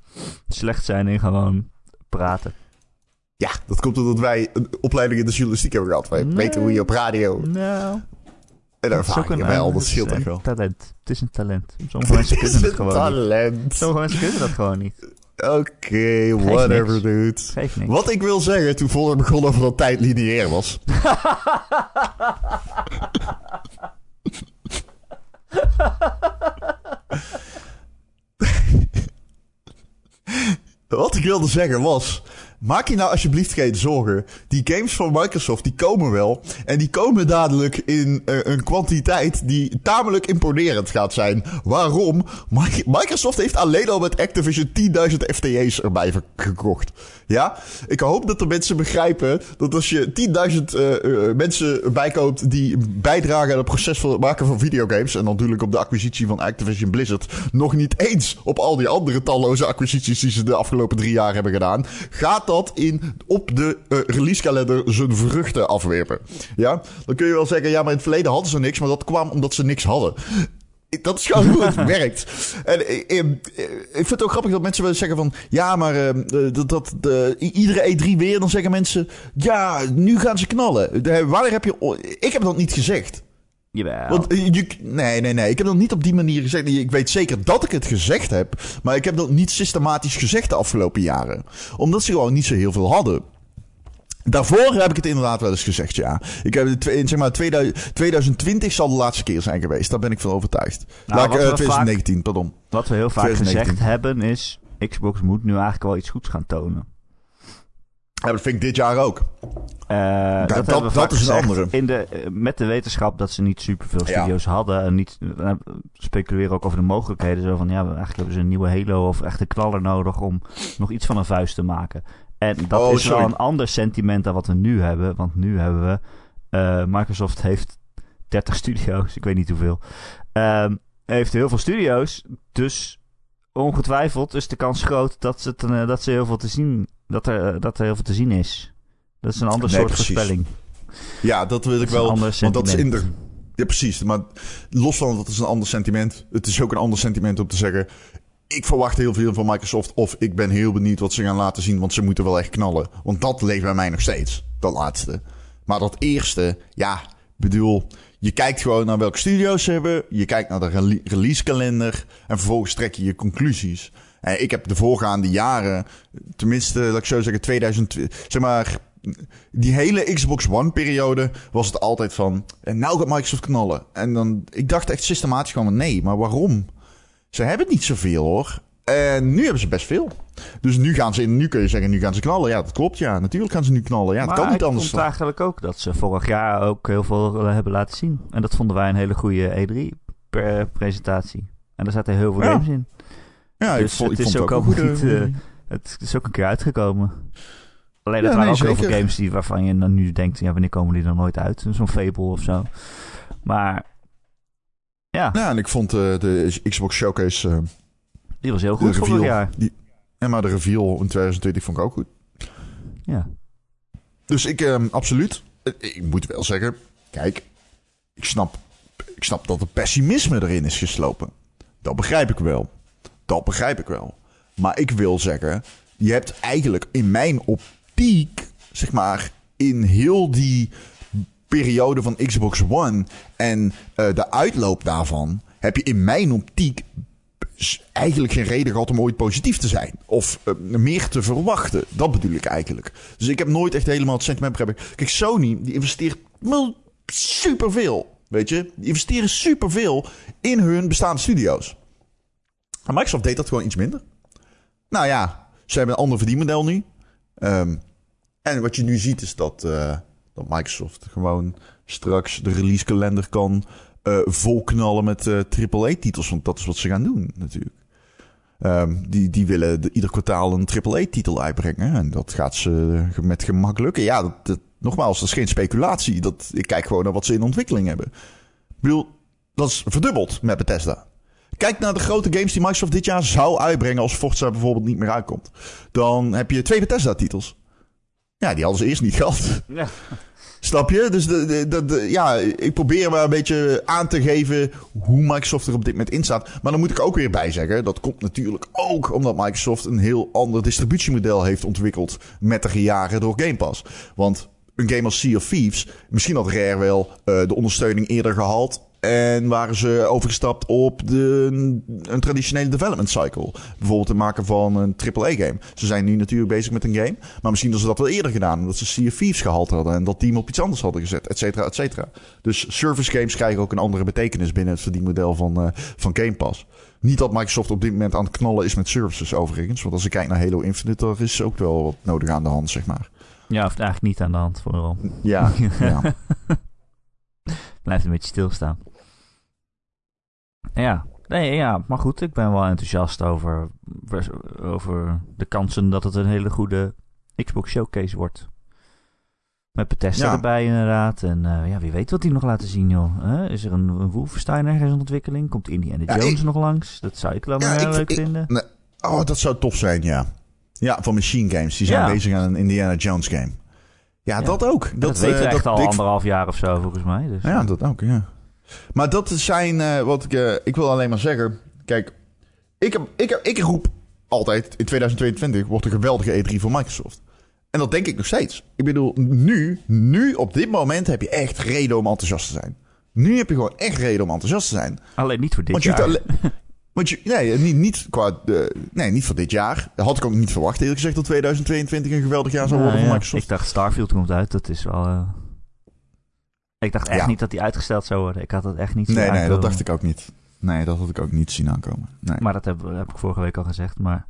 slecht zijn in gewoon praten. ja, dat komt omdat wij een opleiding in de journalistiek hebben gehad. Wij Nee. weten hoe je op radio Nou, en het is ook ervaring een, wel. eh, Dat scheelt echt wel. talent. Het is een talent. Sommige mensen (laughs) kunnen het gewoon niet. talent. Sommige mensen kunnen dat gewoon niet. Oké, whatever, niks. dude. Niks. Wat ik wil zeggen, toen Voller begon over dat tijd lineair was. (laughs) Wat ik wilde zeggen was... Maak je nou alsjeblieft geen zorgen. Die games van Microsoft, die komen wel. En die komen dadelijk in eh, een kwantiteit die tamelijk imponerend gaat zijn. Waarom? Mi- Microsoft heeft alleen al met Activision 10.000 FTE's erbij gekocht. Ja? Ik hoop dat de mensen begrijpen dat als je 10.000 eh, eh, mensen bijkoopt die bijdragen aan het proces van het maken van videogames. En natuurlijk op de acquisitie van Activision Blizzard. Nog niet eens op al die andere talloze acquisities die ze de afgelopen drie jaar hebben gedaan. Gaat dat in, op de eh, releasekalender zijn vruchten afwerpen. Ja? Dan kun je wel zeggen, ja, maar in het verleden hadden ze niks. Maar dat kwam omdat ze niks hadden. Dat is gewoon hoe het (laughs) werkt. En eh, eh, ik vind het ook grappig dat mensen wel zeggen van... Ja, maar dat, dat, de- iedere E3 weer, dan zeggen mensen... Ja, nu gaan ze knallen. De- wanneer heb je... Ik heb dat niet gezegd. Jawel. Want eh, je, nee, nee, nee. Ik heb dat niet op die manier gezegd. Ik weet zeker dat ik het gezegd heb. Maar ik heb dat niet systematisch gezegd de afgelopen jaren. Omdat ze gewoon niet zo heel veel hadden. Daarvoor heb ik het inderdaad wel eens gezegd, ja. Ik heb het, in, zeg maar, 2000 2020 zal de laatste keer zijn geweest. Daar ben ik van overtuigd. Nou, Laat wat eh, we 2019, pardon. Wat we heel vaak 2019. gezegd hebben is... Xbox moet nu eigenlijk wel iets goeds gaan tonen. Ja, dat vind ik dit jaar ook. Eh, dat, dat- is een andere. In de, eh, met de wetenschap dat ze niet superveel Ja. studio's hadden. En niet, we speculeren ook over de mogelijkheden. Zo van, ja, eigenlijk hebben ze een nieuwe Halo of echt een knaller nodig om nog iets van een vuist te maken. En dat Oh, is wel een ander sentiment dan wat we nu hebben. Want nu hebben we... eh, Microsoft heeft 30 studio's. Ik weet niet hoeveel. Ehm, heeft heel veel studio's. Dus ongetwijfeld is de kans groot dat, ze het, eh, dat, ze heel veel te zien, dat, er, eh, dat er heel veel te zien is. Dat is een ander Nee, soort precies. voorspelling. Ja, dat wil ik Dat wel. Want dat is in de. sentiment. Ja, precies. Maar los van dat is een ander sentiment. Het is ook een ander sentiment om te zeggen. Ik verwacht heel veel van Microsoft. Of ik ben heel benieuwd wat ze gaan laten zien. Want ze moeten wel echt knallen. Want dat leeft bij mij nog steeds. Dat laatste. Maar dat eerste, ja, bedoel. Je kijkt gewoon naar welke studio's ze hebben. Je kijkt naar de rele- releasekalender. En vervolgens trek je je conclusies. En ik heb de voorgaande jaren, tenminste, laat ik zo zeggen, 2000, zeg maar, die hele Xbox One-periode was het altijd van. En nou gaat Microsoft knallen. En dan, ik dacht echt systematisch gewoon: nee, maar waarom? Ze hebben niet zoveel hoor. En nu hebben ze best veel. Dus nu gaan ze, nu kun je zeggen, nu gaan ze knallen. Ja, dat klopt. Ja, natuurlijk gaan ze nu knallen. Ja, het maar kan niet anders. vond eigenlijk ook dat ze vorig jaar ook heel veel eh, hebben laten zien. En dat vonden wij een hele goede E3-presentatie. En daar zaten heel veel Ja. games in. Ja, ik dus vond, ik het is vond ook goede- niet, Het is ook een keer uitgekomen. Alleen Ja, dat waren nee, ook heel veel games die, waarvan je dan nu denkt... Ja, wanneer komen die dan nooit uit? Zo'n Fable of zo. Maar ja, Ja, en ik vond eh, de Xbox Showcase. eh, die was heel goed vorig jaar. Die, ja, maar de reveal in 2020 vond ik ook goed. Ja. Dus ik, ehm, absoluut. Eh, Ik moet wel zeggen, kijk, ik snap, ik snap dat er pessimisme erin is geslopen. Dat begrijp ik wel. Dat begrijp ik wel. Maar ik wil zeggen, je hebt eigenlijk in mijn optiek, zeg maar, in heel die periode van Xbox One en uh, de uitloop daarvan, heb je in mijn optiek eigenlijk geen reden gehad om ooit positief te zijn. Of uh, meer te verwachten. Dat bedoel ik eigenlijk. Dus ik heb nooit echt helemaal het sentiment begrepen. Kijk, Sony die investeert superveel. Weet je, die investeren superveel in hun bestaande studio's. Microsoft deed dat gewoon iets minder. Nou ja, ze hebben een ander verdienmodel nu. Um, en wat je nu ziet is dat, uh, dat Microsoft gewoon straks de release kalender kan uh, volknallen met uh, AAA-titels. Want dat is wat ze gaan doen natuurlijk. Um, die, die willen de, ieder kwartaal een AAA-titel uitbrengen. En dat gaat ze met gemak lukken. Ja, nogmaals, dat is geen speculatie. Dat, ik kijk gewoon naar wat ze in ontwikkeling hebben. Ik dat is verdubbeld met Bethesda. Kijk naar de grote games die Microsoft dit jaar zou uitbrengen als Forza bijvoorbeeld niet meer uitkomt. Dan heb je twee Bethesda-titels. Ja, die hadden ze eerst niet (laughs) gehad. Ja. Snap je? Dus de, de, de, ja, ik probeer maar een beetje aan te geven hoe Microsoft er op dit moment in staat. Maar dan moet ik ook weer bij zeggen, dat komt natuurlijk ook omdat Microsoft een heel ander distributiemodel heeft ontwikkeld met de jaren door Game Pass. Want een game als Sea of Thieves, misschien had Rare wel uh, de ondersteuning eerder gehaald en waren ze overgestapt op de, een traditionele development cycle. Bijvoorbeeld het maken van een AAA-game. Ze zijn nu natuurlijk bezig met een game. Maar misschien hadden ze dat wel eerder gedaan. Omdat ze Sea of Thieves gehaald hadden. En dat team op iets anders hadden gezet. Et cetera, et cetera. Dus service games krijgen ook een andere betekenis binnen het verdienmodel van, uh, van Game Pass. Niet dat Microsoft op dit moment aan het knallen is met services overigens. Want als ik kijk naar Halo Infinite, er is ook wel wat nodig aan de hand, zeg maar. Ja, of eigenlijk niet aan de hand vooral. Ja, (laughs) ja. Blijft een beetje stilstaan. Ja, nee, ja, maar goed, ik ben wel enthousiast over, over de kansen dat het een hele goede Xbox Showcase wordt. Met Bethesda erbij inderdaad. En uh, ja, wie weet wat die nog laten zien, joh. Is er een, een Wolfenstein ergens in ontwikkeling? Komt Indiana ja, Jones nog langs? Dat zou ik wel ja, heel leuk vinden. Nee, oh, dat zou tof zijn, ja. Ja, van Machine Games. Die zijn bezig aan een Indiana Jones game. Ja, dat ook. Dat, dat weten we uh, echt al anderhalf jaar of zo, volgens mij. Dus. Ja, dat ook, ja. Maar dat zijn uh, wat ik. Uh, ik wil alleen maar zeggen. Kijk, ik, heb, ik, heb, ik roep altijd in 2022 wordt een geweldige E3 voor Microsoft. En dat denk ik nog steeds. Ik bedoel, nu, nu op dit moment heb je echt reden om enthousiast te zijn. Nu heb je gewoon echt reden om enthousiast te zijn. Alleen niet voor dit want jaar. Je (laughs) want je, nee, niet, niet, qua, uh, nee, niet voor dit jaar. Dat had ik ook niet verwacht, eerlijk gezegd, dat 2022 een geweldig jaar zou worden voor Microsoft. Ik dacht Starfield komt uit, dat is wel... Ik dacht echt niet dat die uitgesteld zou worden. Ik had het echt niet zien Nee, aankomen. nee, dat dacht ik ook niet. Nee, dat had ik ook niet zien aankomen. Nee. Maar dat heb, heb ik vorige week al gezegd. Maar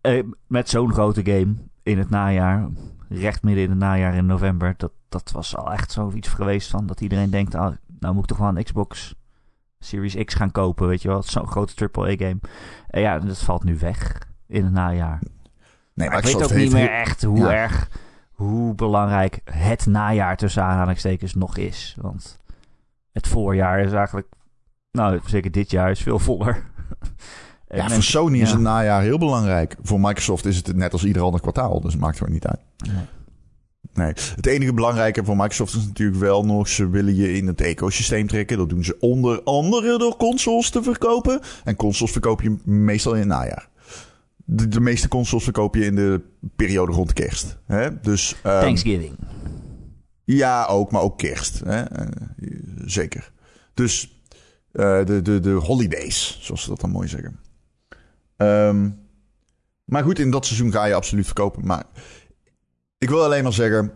eh, met zo'n grote game in het najaar, recht midden in het najaar in november, dat, dat was al echt zoiets geweest van dat iedereen denkt, ah, nou moet ik toch wel een Xbox Series X gaan kopen, weet je wel. Zo'n grote AAA-game. En ja, dat valt nu weg in het najaar. Nee, maar, ik weet ook niet meer echt hoe erg hoe belangrijk het najaar tussen aanhalingstekens nog is. Want het voorjaar is eigenlijk, nou zeker dit jaar is veel voller. (laughs) ja, voor Sony is het najaar heel belangrijk. Voor Microsoft is het net als ieder ander kwartaal, dus het maakt gewoon niet uit. Nee. Nee, het enige belangrijke voor Microsoft is natuurlijk wel nog, ze willen je in het ecosysteem trekken. Dat doen ze onder andere door consoles te verkopen. En consoles verkoop je meestal in het najaar de, de, meeste consoles verkoop je in de periode rond kerst. Hè? Dus, um, Thanksgiving. Ja, ook, maar ook kerst. Hè? Uh, zeker. Dus uh, de, de, de holidays, zoals ze dat dan mooi zeggen. Um, maar goed, in dat seizoen ga je absoluut verkopen. Maar ik wil alleen maar zeggen...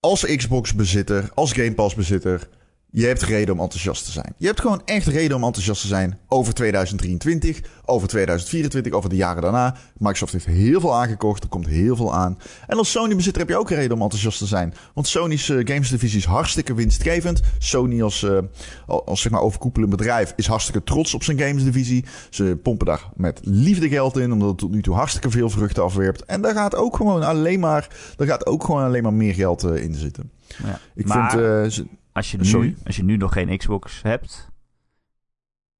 Als Xbox-bezitter, als Game Pass-bezitter... Je hebt reden om enthousiast te zijn. Je hebt gewoon echt reden om enthousiast te zijn over 2023, over 2024, over de jaren daarna. Microsoft heeft heel veel aangekocht, er komt heel veel aan. En als Sony-bezitter heb je ook reden om enthousiast te zijn. Want Sony's uh, gamesdivisie is hartstikke winstgevend. Sony als, uh, als zeg maar overkoepelend bedrijf is hartstikke trots op zijn gamesdivisie. Ze pompen daar met liefde geld in, omdat het tot nu toe hartstikke veel vruchten afwerpt. En daar gaat ook gewoon alleen maar, daar gaat ook gewoon alleen maar meer geld uh, in zitten. Ja, ik maar... vind... Als je, nu, als je nu nog geen Xbox hebt,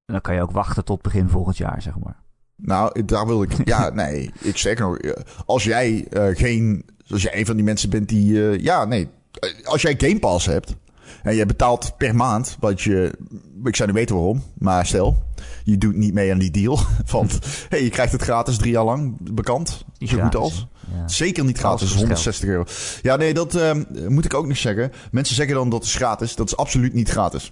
dan kan je ook wachten tot begin volgend jaar, zeg maar. Nou, daar wil ik. Ja, (laughs) nee. Ik zeg nog, als jij uh, geen. Als jij een van die mensen bent die. Uh, ja, nee. Als jij Game Pass hebt. En je betaalt per maand, wat je, ik zou niet weten waarom, maar stel, je doet niet mee aan die deal. (laughs) Want hey, je krijgt het gratis drie jaar lang bekend, zo goed als. Ja. Zeker niet gratis, kost 160 euro. Ja, nee, dat ehm, moet ik ook niet zeggen. Mensen zeggen dan dat is gratis. Dat is absoluut niet gratis.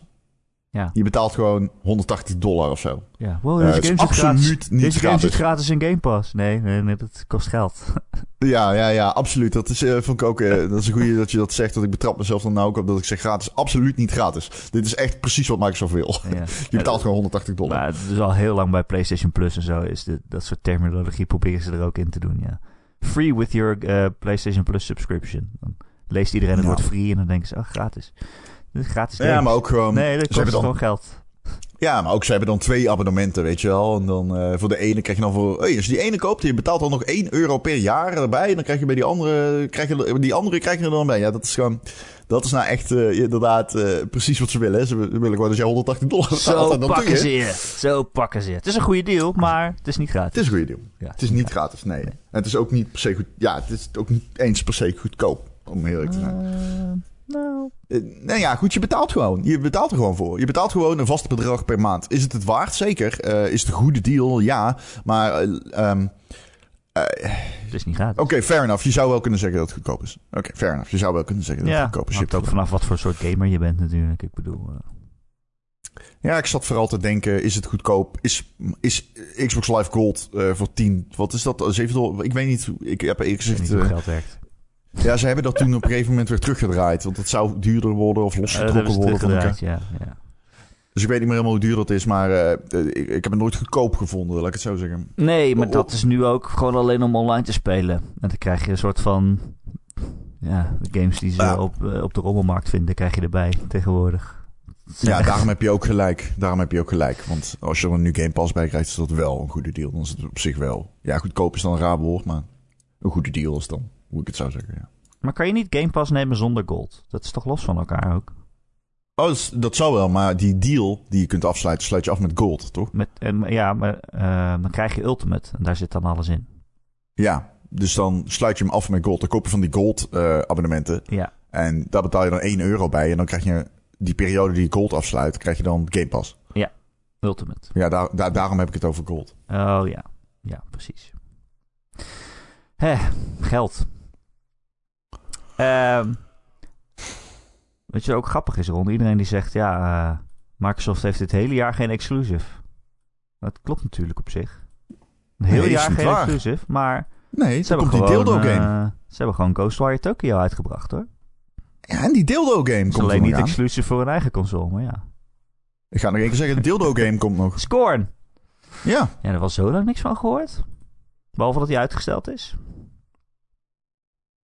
Ja. Je betaalt gewoon 180 dollar of zo. Ja, wow, Eh, deze is game zit absoluut gratis. niet Deze gratis. gratis in Game Pass. Nee, nee, nee dat kost geld. (laughs) Ja, ja, ja, absoluut. Dat is, eh, vond ik ook, eh, dat is een goede dat je dat zegt. Dat ik betrap mezelf dan nou ook op dat ik zeg gratis. Absoluut niet gratis. Dit is echt precies wat Microsoft wil. ja. (laughs) Je betaalt gewoon 180 dollar. Maar het is al heel lang bij PlayStation Plus en zo. Is dit, dat soort terminologie proberen ze er ook in te doen, ja. Free with your PlayStation Plus subscription. Dan leest iedereen het Ja. woord free en dan denken ze, oh, gratis. Gratis ja, maar ook gewoon... Nee, dat kost dan, gewoon geld. Ja, maar ook ze hebben dan twee abonnementen, weet je wel. En dan eh, voor de ene krijg je dan voor... Hey, als je die ene koopt, je betaalt dan nog 1 euro per jaar erbij. En dan krijg je bij die andere... Krijg je, die andere krijg je er dan bij. Ja, dat is gewoon... Dat is nou echt eh, inderdaad eh, precies wat ze willen. Ze willen gewoon dat jij 180 dollar betaalt. Zo dan pakken je. ze je. Zo pakken ze je. Het is een goede deal, maar het is niet gratis. Het is een goede deal. Ja, Het is niet gratis, nee. En het is ook niet per se goed... Ja, het is ook niet eens per se goedkoop. Om eerlijk te zijn. Nou, Eh, nou ja, goed, je betaalt gewoon. Je betaalt er gewoon voor. Je betaalt gewoon een vast bedrag per maand. Is het het waard? Zeker. Eh, is het een goede deal? Ja. Maar, eh, ehm, het is niet gratis. oké, fair enough. Je zou wel kunnen zeggen dat het goedkoop is. Oké, fair enough. Je zou wel kunnen zeggen dat ja, het goedkoop is. Je hangt ook hebt vanaf wat voor soort gamer je bent natuurlijk. Ik bedoel, eh, Ja, ik zat vooral te denken, is het goedkoop? Is, is Xbox Live Gold eh, voor 10, wat is dat? 7 dollar? Ik weet niet. Ik heb eerlijk ik weet gezegd... niet hoe eh, geld werkt. Ja, ze hebben dat toen op een gegeven moment weer teruggedraaid. Want het zou duurder worden of Eh, losgetrokken worden van elkaar. teruggedraaid, ja. ja. Dus ik weet niet meer helemaal hoe duur dat is. Maar eh, eh, ik, ik heb het nooit goedkoop gevonden, laat ik het zo zeggen. Nee, maar dat is nu ook gewoon alleen om online te spelen. En dan krijg je een soort van... Ja, de games die ze Ja. op, op de rommelmarkt vinden, krijg je erbij tegenwoordig. Ja, daarom heb je ook gelijk. Daarom heb je ook gelijk. Want als je er nu Game Pass bij krijgt, is dat wel een goede deal. Dan is het op zich wel. Ja, goedkoop is dan een raar woord, maar een goede deal is dan hoe ik het zou zeggen. Ja. Maar kan je niet Game Pass nemen zonder gold? Dat is toch los van elkaar ook? Oh, dat, zou wel, maar die deal die je kunt afsluiten, sluit je af met gold, toch? Met, en, ja, maar eh, dan krijg je Ultimate. En daar zit dan alles in. Ja, dus dan sluit je hem af met gold. Dan koop je van die gold eh, abonnementen. Ja, En daar betaal je dan 1 euro bij. En dan krijg je die periode die je gold afsluit, krijg je dan Game Pass. Ultimate. Ja, daar, daar, daarom heb ik het over gold. Oh ja, ja, precies. Hè, geld. Ehm weet je wat ook grappig is, Ron? Iedereen die zegt, ja, eh, Microsoft heeft dit hele jaar geen exclusive. Dat klopt natuurlijk op zich. Een heel Nee, jaar geen waar. exclusive, maar Nee, ze hebben, komt die gewoon, dildo game. eh, ze hebben gewoon Ghostwire Tokyo uitgebracht, hoor. Ja, en die dildo game komt alleen niet aan. exclusive voor een eigen console, maar ja. Ik ga nog keer zeggen, de dildo game komt nog. Scorn! Ja, Ja, er was zo lang niks van gehoord. Behalve dat hij uitgesteld is.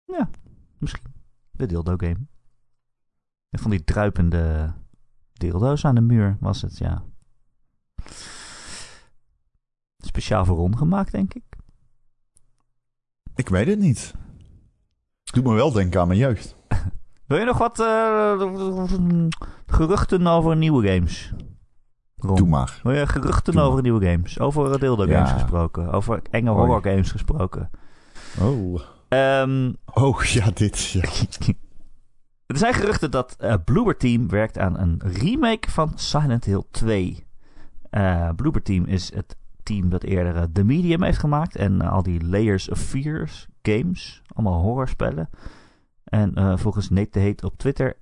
Ja, misschien. De dildo game. En van die druipende dildo's aan de muur was het, ja. Speciaal voor Ron gemaakt, denk ik. ik weet het niet. Doet me wel denken aan mijn jeugd. (laughs) Wil je nog wat eh, geruchten over nieuwe games? Ron. Doe maar. Wil je geruchten Doe maar. over nieuwe games? Over dildo games Ja. gesproken. Over enge horror games gesproken. Oh. Ehm Oh, ja, dit. Ja. (laughs) Er zijn geruchten dat eh Bloober Team werkt aan een remake van Silent Hill 2. Eh Bloober Team is het team dat eerder eh, The Medium heeft gemaakt. En al die Layers of Fears games. Allemaal horrorspellen. En volgens Nate de Heet op Twitter...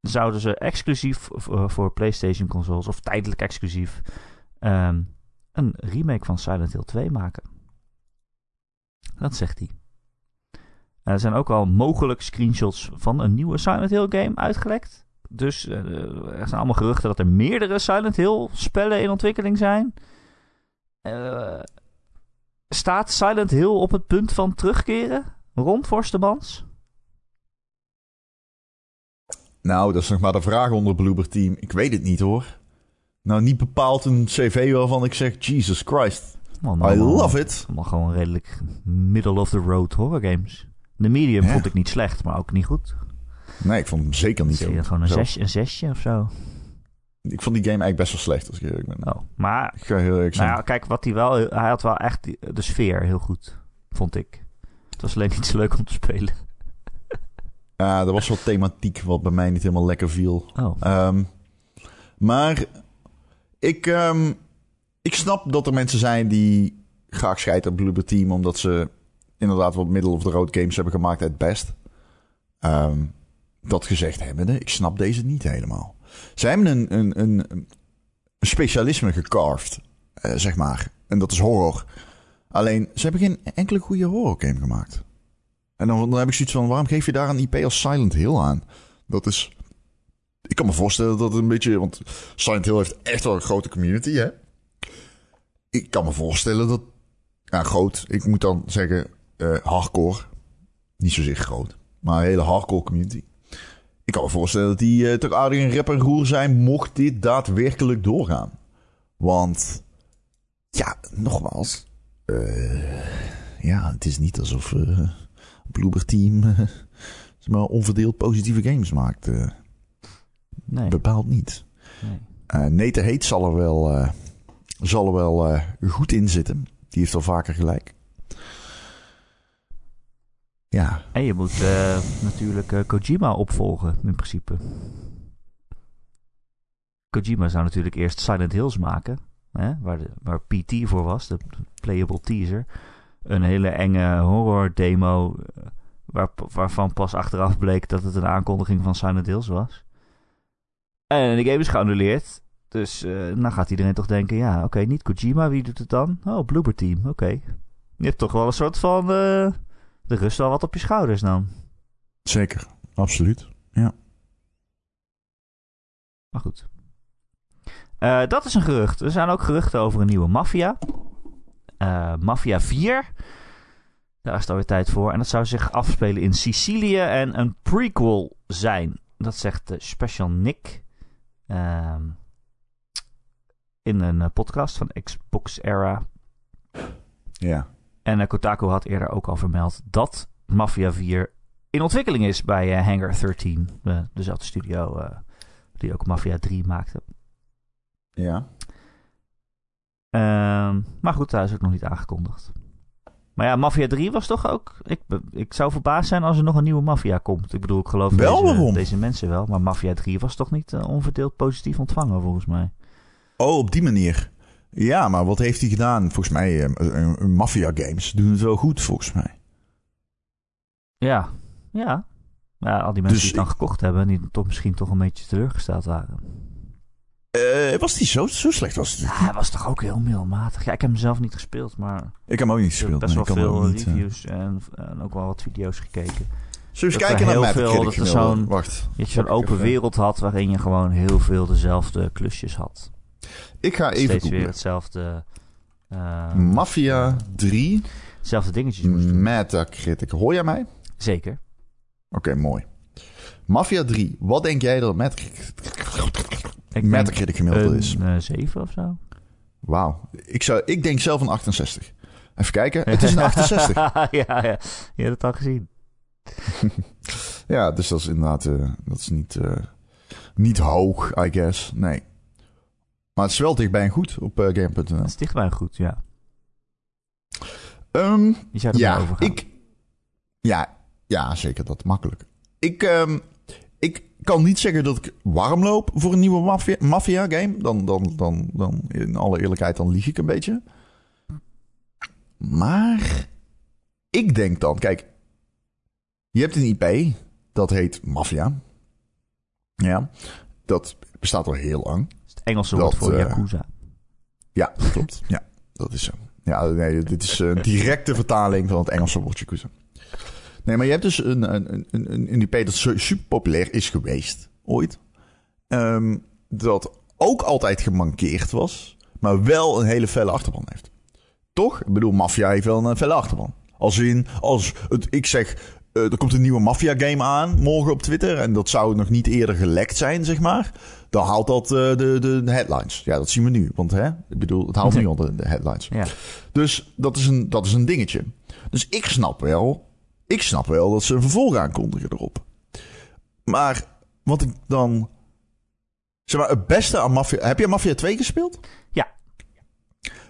zouden ze exclusief voor, voor PlayStation consoles... of tijdelijk exclusief... ehm, een remake van Silent Hill 2 maken. Dat zegt hij. Er zijn ook al mogelijk screenshots van een nieuwe Silent Hill game uitgelekt. Dus eh, er zijn allemaal geruchten dat er meerdere Silent Hill spellen in ontwikkeling zijn. Eh, staat Silent Hill op het punt van terugkeren? Rond Forstemans? Nou, dat is nog maar de vraag onder Bloober Team. Ik weet het niet hoor. Nou, niet bepaald een cv waarvan ik zeg, Jesus Christ. I love it. Allemaal gewoon redelijk middle of the road horror games. De Medium Ja. vond ik niet slecht, maar ook niet goed. Nee, ik vond hem zeker niet zo. gewoon een, zes, een zesje of zo. Ik vond die game eigenlijk best wel slecht, als ik eerlijk ben. Oh, maar Ik ga heel eerlijk zijn. Nou ja, kijk, wat hij wel... Hij had wel echt die- de sfeer heel goed, vond ik. Het was alleen niet zo leuk om te spelen. Ja, er was wat thematiek wat bij mij niet helemaal lekker viel. Oh, Ehm, maar ik, ehm, ik snap dat er mensen zijn die graag scheiden op Bloober Team... omdat ze inderdaad wat middle of the road games hebben gemaakt uit best. Ehm, dat gezegd hebbende, ik snap deze niet helemaal. Zij hebben een, een, een, een specialisme gecarved, eh, zeg maar. En dat is horror. Alleen, ze hebben geen enkele goede horror game gemaakt. En dan, dan heb ik zoiets van, waarom geef je daar een IP als Silent Hill aan? Dat is... Ik kan me voorstellen dat het een beetje... Want Silent Hill heeft echt wel een grote community, hè? Ik kan me voorstellen dat... Ja, groot. Ik moet dan zeggen eh, hardcore. Niet zozeer groot. Maar een hele hardcore community. Ik kan me voorstellen dat die eh, toch aardig een rep en roer zijn... mocht dit daadwerkelijk doorgaan. Want... Ja, nogmaals... eh, ja, het is niet alsof... eh Bloober Team... (laughs) zeg maar onverdeeld positieve games maakt. nee. Bepaald niet. nee. Nate Heet zal er wel, zal er wel eh, goed in zitten. Die heeft al vaker gelijk. Ja, En je moet eh, natuurlijk eh, Kojima opvolgen, in principe. Kojima zou natuurlijk eerst Silent Hills maken, hè, waar, PT voor was, de playable teaser. Een hele enge horror demo, waar, waarvan pas achteraf bleek dat het een aankondiging van Silent Hills was. En de game is geannuleerd, dus eh, dan gaat iedereen toch denken, ja, oké, niet Kojima, wie doet het dan? Oh, Bloober Team, oké. Je hebt toch wel een soort van... eh, de rust wel wat op je schouders dan. zeker. Absoluut. Maar goed. Eh, dat is een gerucht. Er zijn ook geruchten over een nieuwe Mafia. Mafia 4. Daar is het alweer tijd voor. En dat zou zich afspelen in Sicilië en een prequel zijn. Dat zegt Special Nick. ehm, in een eh, podcast van Xbox Era. Ja. En eh, Kotaku had eerder ook al vermeld dat Mafia 4 in ontwikkeling is bij eh, Hangar 13. eh, dezelfde studio die ook Mafia 3 maakte. Ja. Ehm, maar goed, daar is ook nog niet aangekondigd. Maar ja, Mafia 3 was toch ook... Ik, ik zou verbaasd zijn als er nog een nieuwe Mafia komt. Ik bedoel, ik geloof Wel, deze, deze mensen wel. Maar Mafia 3 was toch niet onverdeeld positief ontvangen, volgens mij. Oh, op die manier. Ja, maar wat heeft hij gedaan? Volgens mij, eh, een, een Mafia Games doen het wel goed, volgens mij. Ja, ja. Ja, al die mensen Dus die het dan ik- gekocht hebben... die toch misschien toch een beetje teleurgesteld waren. Eh, was die zo, zo slecht? Was het? Ja, hij was toch ook heel middelmatig. Ja, ik heb hem zelf niet gespeeld, maar... Ik heb hem ook niet gespeeld. best wel veel niet, eh. reviews en, en ook wel wat video's gekeken. Zullen we eens kijken naar Metacritic veel- dat er je zo'n open wereld had waarin je gewoon heel veel dezelfde klusjes had. Ik ga even Steeds weer hetzelfde... eh, Mafia 3, Hetzelfde dingetjes. Metacritic. Hoor jij mij? Oké, Zeker. mooi. Mafia 3, wat denk jij dat Metacritic, Ik Metacritic gemiddelde een, is? eh, 7 of zo. Wauw. Ik, zou, ik denk zelf een 68. Even kijken. Het is een (laughs) 68. (laughs) ja, ja. Je hebt het al gezien. (laughs) ja, dus dat is inderdaad eh, dat is niet, eh, niet hoog, I guess. Nee. Maar het is wel dichtbij en goed op eh, game.nl. Dat is dichtbij goed, ja. Ehm, Je zou er ja, ik, ja, ja, zeker dat makkelijk. Ik, ehm, ik kan niet zeggen dat ik warm loop voor een nieuwe Mafia, Mafia game. Dan, dan, dan, dan, in alle eerlijkheid, dan lieg ik een beetje. Maar ik denk dan, kijk, je hebt een IP, dat heet Mafia. Ja, dat bestaat al heel lang. Engelse woord voor eh, Yakuza. Ja, klopt. (laughs) Ja, dat is zo. Ja, nee, dit is een directe vertaling van het Engelse woord Yakuza. Nee, maar je hebt dus een, een, een, een, een IP dat su- super populair is geweest, ooit. Ehm, dat ook altijd gemankeerd was, maar wel een hele felle achterban heeft. Toch? Ik bedoel, Mafia heeft wel een felle achterban. Als in, als het, ik zeg, eh, er komt een nieuwe Mafia game aan morgen op Twitter en dat zou nog niet eerder gelekt zijn, zeg maar. Dan haalt dat eh, de, de, headlines. Ja, dat zien we nu. Want hè, ik bedoel, het haalt nu al de, de headlines. Ja. Dus dat is, een, dat is een dingetje. Dus ik snap wel, ik snap wel dat ze een vervolg aankondigen erop. Maar wat ik dan. Zeg maar, het beste aan Mafia. Heb je Mafia 2 gespeeld? Ja.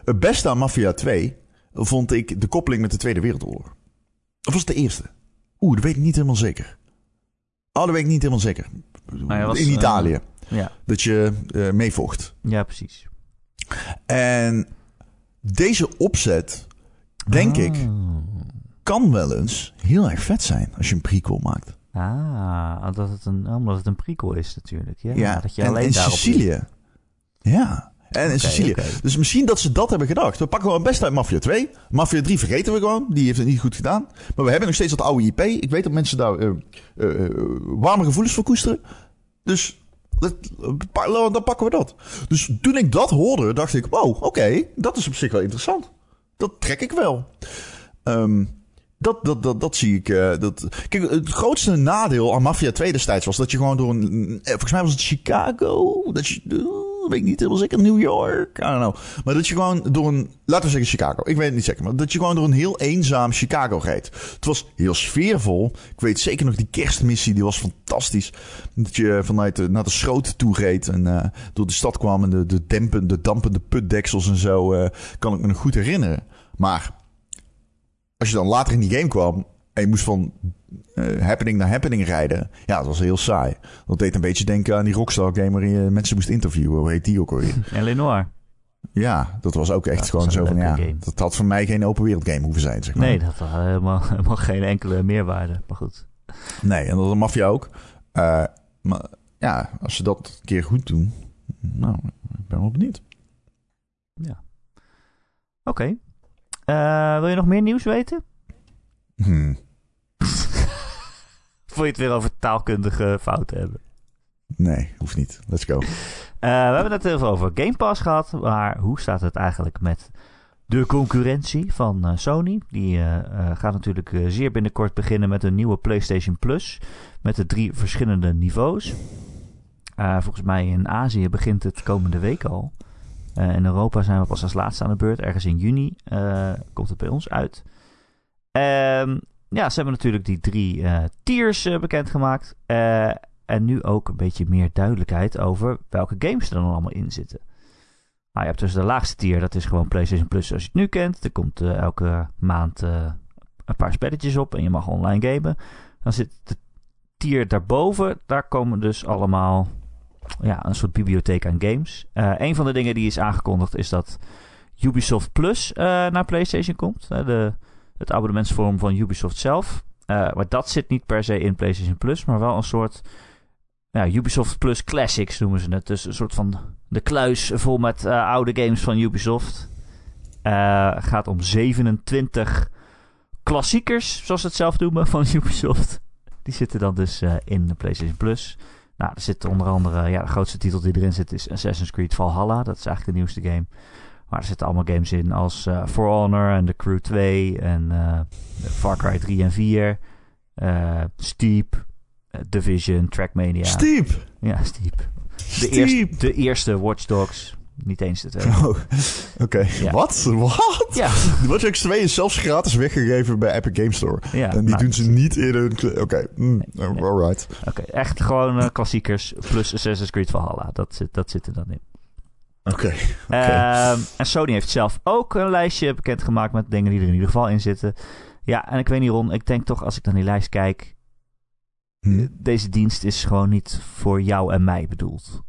Het beste aan Mafia 2 vond ik de koppeling met de Tweede Wereldoorlog. Of was het de eerste? Oeh, dat weet ik niet helemaal zeker. Oh, dat weet ik niet helemaal zeker. hij was, In Italië. Ja, Dat je eh meevocht. ja precies. En deze opzet, denk ik, Oh. kan wel eens heel erg vet zijn als je een prequel maakt. Ah, dat het een, omdat het een prequel is natuurlijk. Ja, dat je en alleen in. Sicilië. Ja, en in Sicilië. Dus misschien dat ze dat hebben gedacht. We pakken gewoon best uit Mafia 2. Mafia 3 vergeten we gewoon. Die heeft het niet goed gedaan. Maar we hebben nog steeds dat oude IP. Ik weet dat mensen daar eh, eh, warme gevoelens voor koesteren. Dus dan pakken we dat. Dus toen ik dat hoorde, dacht ik... Wow, oké, dat is op zich wel interessant. Dat trek ik wel. Ehm, dat, dat, dat, dat zie ik. eh, dat... Kijk, het grootste nadeel aan Mafia 2 destijds was dat je gewoon door een. eh, Volgens mij was het Chicago. Dat je. Eh, weet ik niet helemaal zeker. New York. I don't. Maar dat je gewoon door een. Laten we zeggen Chicago. Ik weet het niet zeker. Maar dat je gewoon door een heel eenzaam Chicago reed. Het was heel sfeervol. Ik weet zeker nog die kerstmissie. Die was fantastisch. Dat je vanuit de, naar de schroot toe reed. En eh, door de stad kwam. En de, de, dempen, de dampende putdeksels en zo. eh, kan ik me nog goed herinneren. Maar als je dan later in die game kwam en je moest van eh, happening naar happening rijden, ja, dat was heel saai. Dat deed een beetje denken aan die Rockstar game waarin je mensen moest interviewen. Hoe heet die ook alweer? (laughs) En Lenoir. ja, dat was ook echt gewoon zo van, ja, game. dat had voor mij geen open wereld game hoeven zijn, zeg maar. Nee, dat had helemaal, (laughs) helemaal geen enkele meerwaarde. Maar goed. Nee, en dat is Mafia ook. Eh, maar ja, als ze dat een keer goed doen, nou, ik ben wel benieuwd. Oké. Eh, wil je nog meer nieuws weten? Hmm. (laughs) Wil je het weer over taalkundige fouten hebben? Nee, hoeft niet. Let's go. Eh, we hebben het even over Game Pass gehad. Maar hoe staat het eigenlijk met de concurrentie van eh, Sony? Die eh, gaat natuurlijk zeer binnenkort beginnen met een nieuwe PlayStation Plus. Met de drie verschillende niveaus. Volgens mij in Azië begint het komende week al. In Europa zijn we pas als laatste aan de beurt. Ergens in juni komt het bij ons uit. Ehm, ja, ze hebben natuurlijk die drie eh, tiers eh, bekendgemaakt. Eh, en nu ook een beetje meer duidelijkheid over welke games er dan allemaal in zitten. Nou, je hebt dus de laagste tier, dat is gewoon PlayStation Plus zoals je het nu kent. Er komt elke maand een paar spelletjes op en je mag online gamen. Dan zit de tier daarboven, daar komen dus allemaal ja, een soort bibliotheek aan games. Een van de dingen die is aangekondigd is dat Ubisoft Plus naar PlayStation komt. De, het abonnementsvorm van Ubisoft zelf. Eh, maar dat zit niet per se in PlayStation Plus, maar wel een soort ja, Ubisoft Plus Classics noemen ze het. Dus een soort van de kluis vol met eh, oude games van Ubisoft. Eh, gaat om 27 klassiekers, zoals ze het zelf noemen, van (laughs) Ubisoft. Die zitten dan dus in de PlayStation Plus. Nou, er zit onder andere, ja, de grootste titel die erin zit is Assassin's Creed Valhalla. Dat is eigenlijk de nieuwste game. Maar er zitten allemaal games in als eh, For Honor en The Crew 2 en eh, Far Cry 3 en 4. eh, Steep, Division, Trackmania. Steep! Ja, Steep. De, eerste, de eerste Watch Dogs. Niet eens de tweede. Oh, Oké, Ja. wat? Wat? Ja, Watch Dogs 2 is zelfs gratis weggegeven bij Epic Game Store. ja en die nou, doen ze niet in hun... Oké, mm, Nee, nee. alright. Oké, echt gewoon klassiekers plus Assassin's Creed Valhalla. Dat zit, dat zit er dan in. Oké, oké. Ehm, en Sony heeft zelf ook een lijstje bekendgemaakt met dingen die er in ieder geval in zitten. Ja, en ik weet niet, Ron, ik denk toch als ik naar die lijst kijk, Hm, deze dienst is gewoon niet voor jou en mij bedoeld.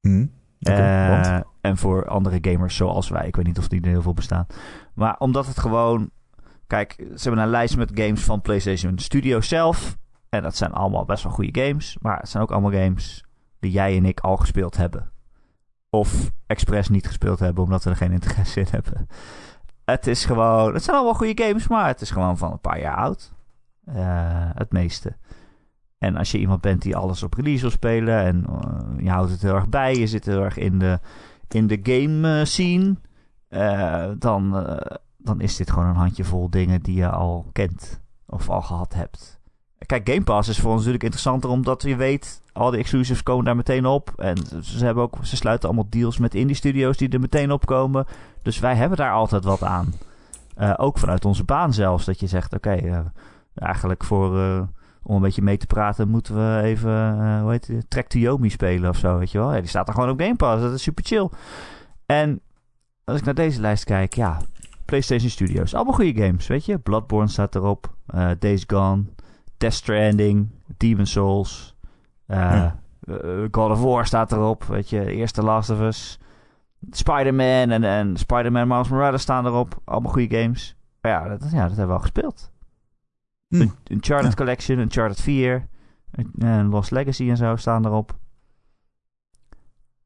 hm. Eh, want? en voor andere gamers zoals wij. Ik weet niet of die er heel veel bestaan. Maar omdat het gewoon... Kijk, ze hebben een lijst met games van PlayStation Studios zelf. En dat zijn allemaal best wel goede games. Maar het zijn ook allemaal games die jij en ik al gespeeld hebben. Of expres niet gespeeld hebben omdat we er geen interesse in hebben. Het is gewoon... Het zijn allemaal goede games, maar het is gewoon van een paar jaar oud. Eh, het meeste. En als je iemand bent die alles op release wil spelen en eh, je houdt het heel erg bij, je zit heel erg in de, in de game eh, scene, dan, dan is dit gewoon een handjevol dingen die je al kent of al gehad hebt. Kijk, Game Pass is voor ons natuurlijk interessanter omdat je weet, al die exclusives komen daar meteen op. En ze, hebben ook, ze sluiten allemaal deals met indie studios die er meteen op komen. Dus wij hebben daar altijd wat aan. Eh, ook vanuit onze baan zelfs, dat je zegt, oké, eh, eigenlijk voor... eh, om een beetje mee te praten, moeten we even, hoe heet het, Track to Yomi spelen of zo, weet je wel. Ja, die staat er gewoon op Game Pass, dat is super chill. En als ik naar deze lijst kijk, ja, PlayStation Studios, allemaal goede games, weet je. Bloodborne staat erop, Days Gone, Death Stranding, Demon Souls. eh, Ja. eh, God of War staat erop. Weet je, eerste Last of Us. Spider-Man en, en Spider-Man Miles Morales staan erop. Allemaal goede games. Maar ja, dat, ja, dat hebben we al gespeeld. Hm. Een Uncharted Ja. Collection, Uncharted 4, en Lost Legacy en zo staan erop.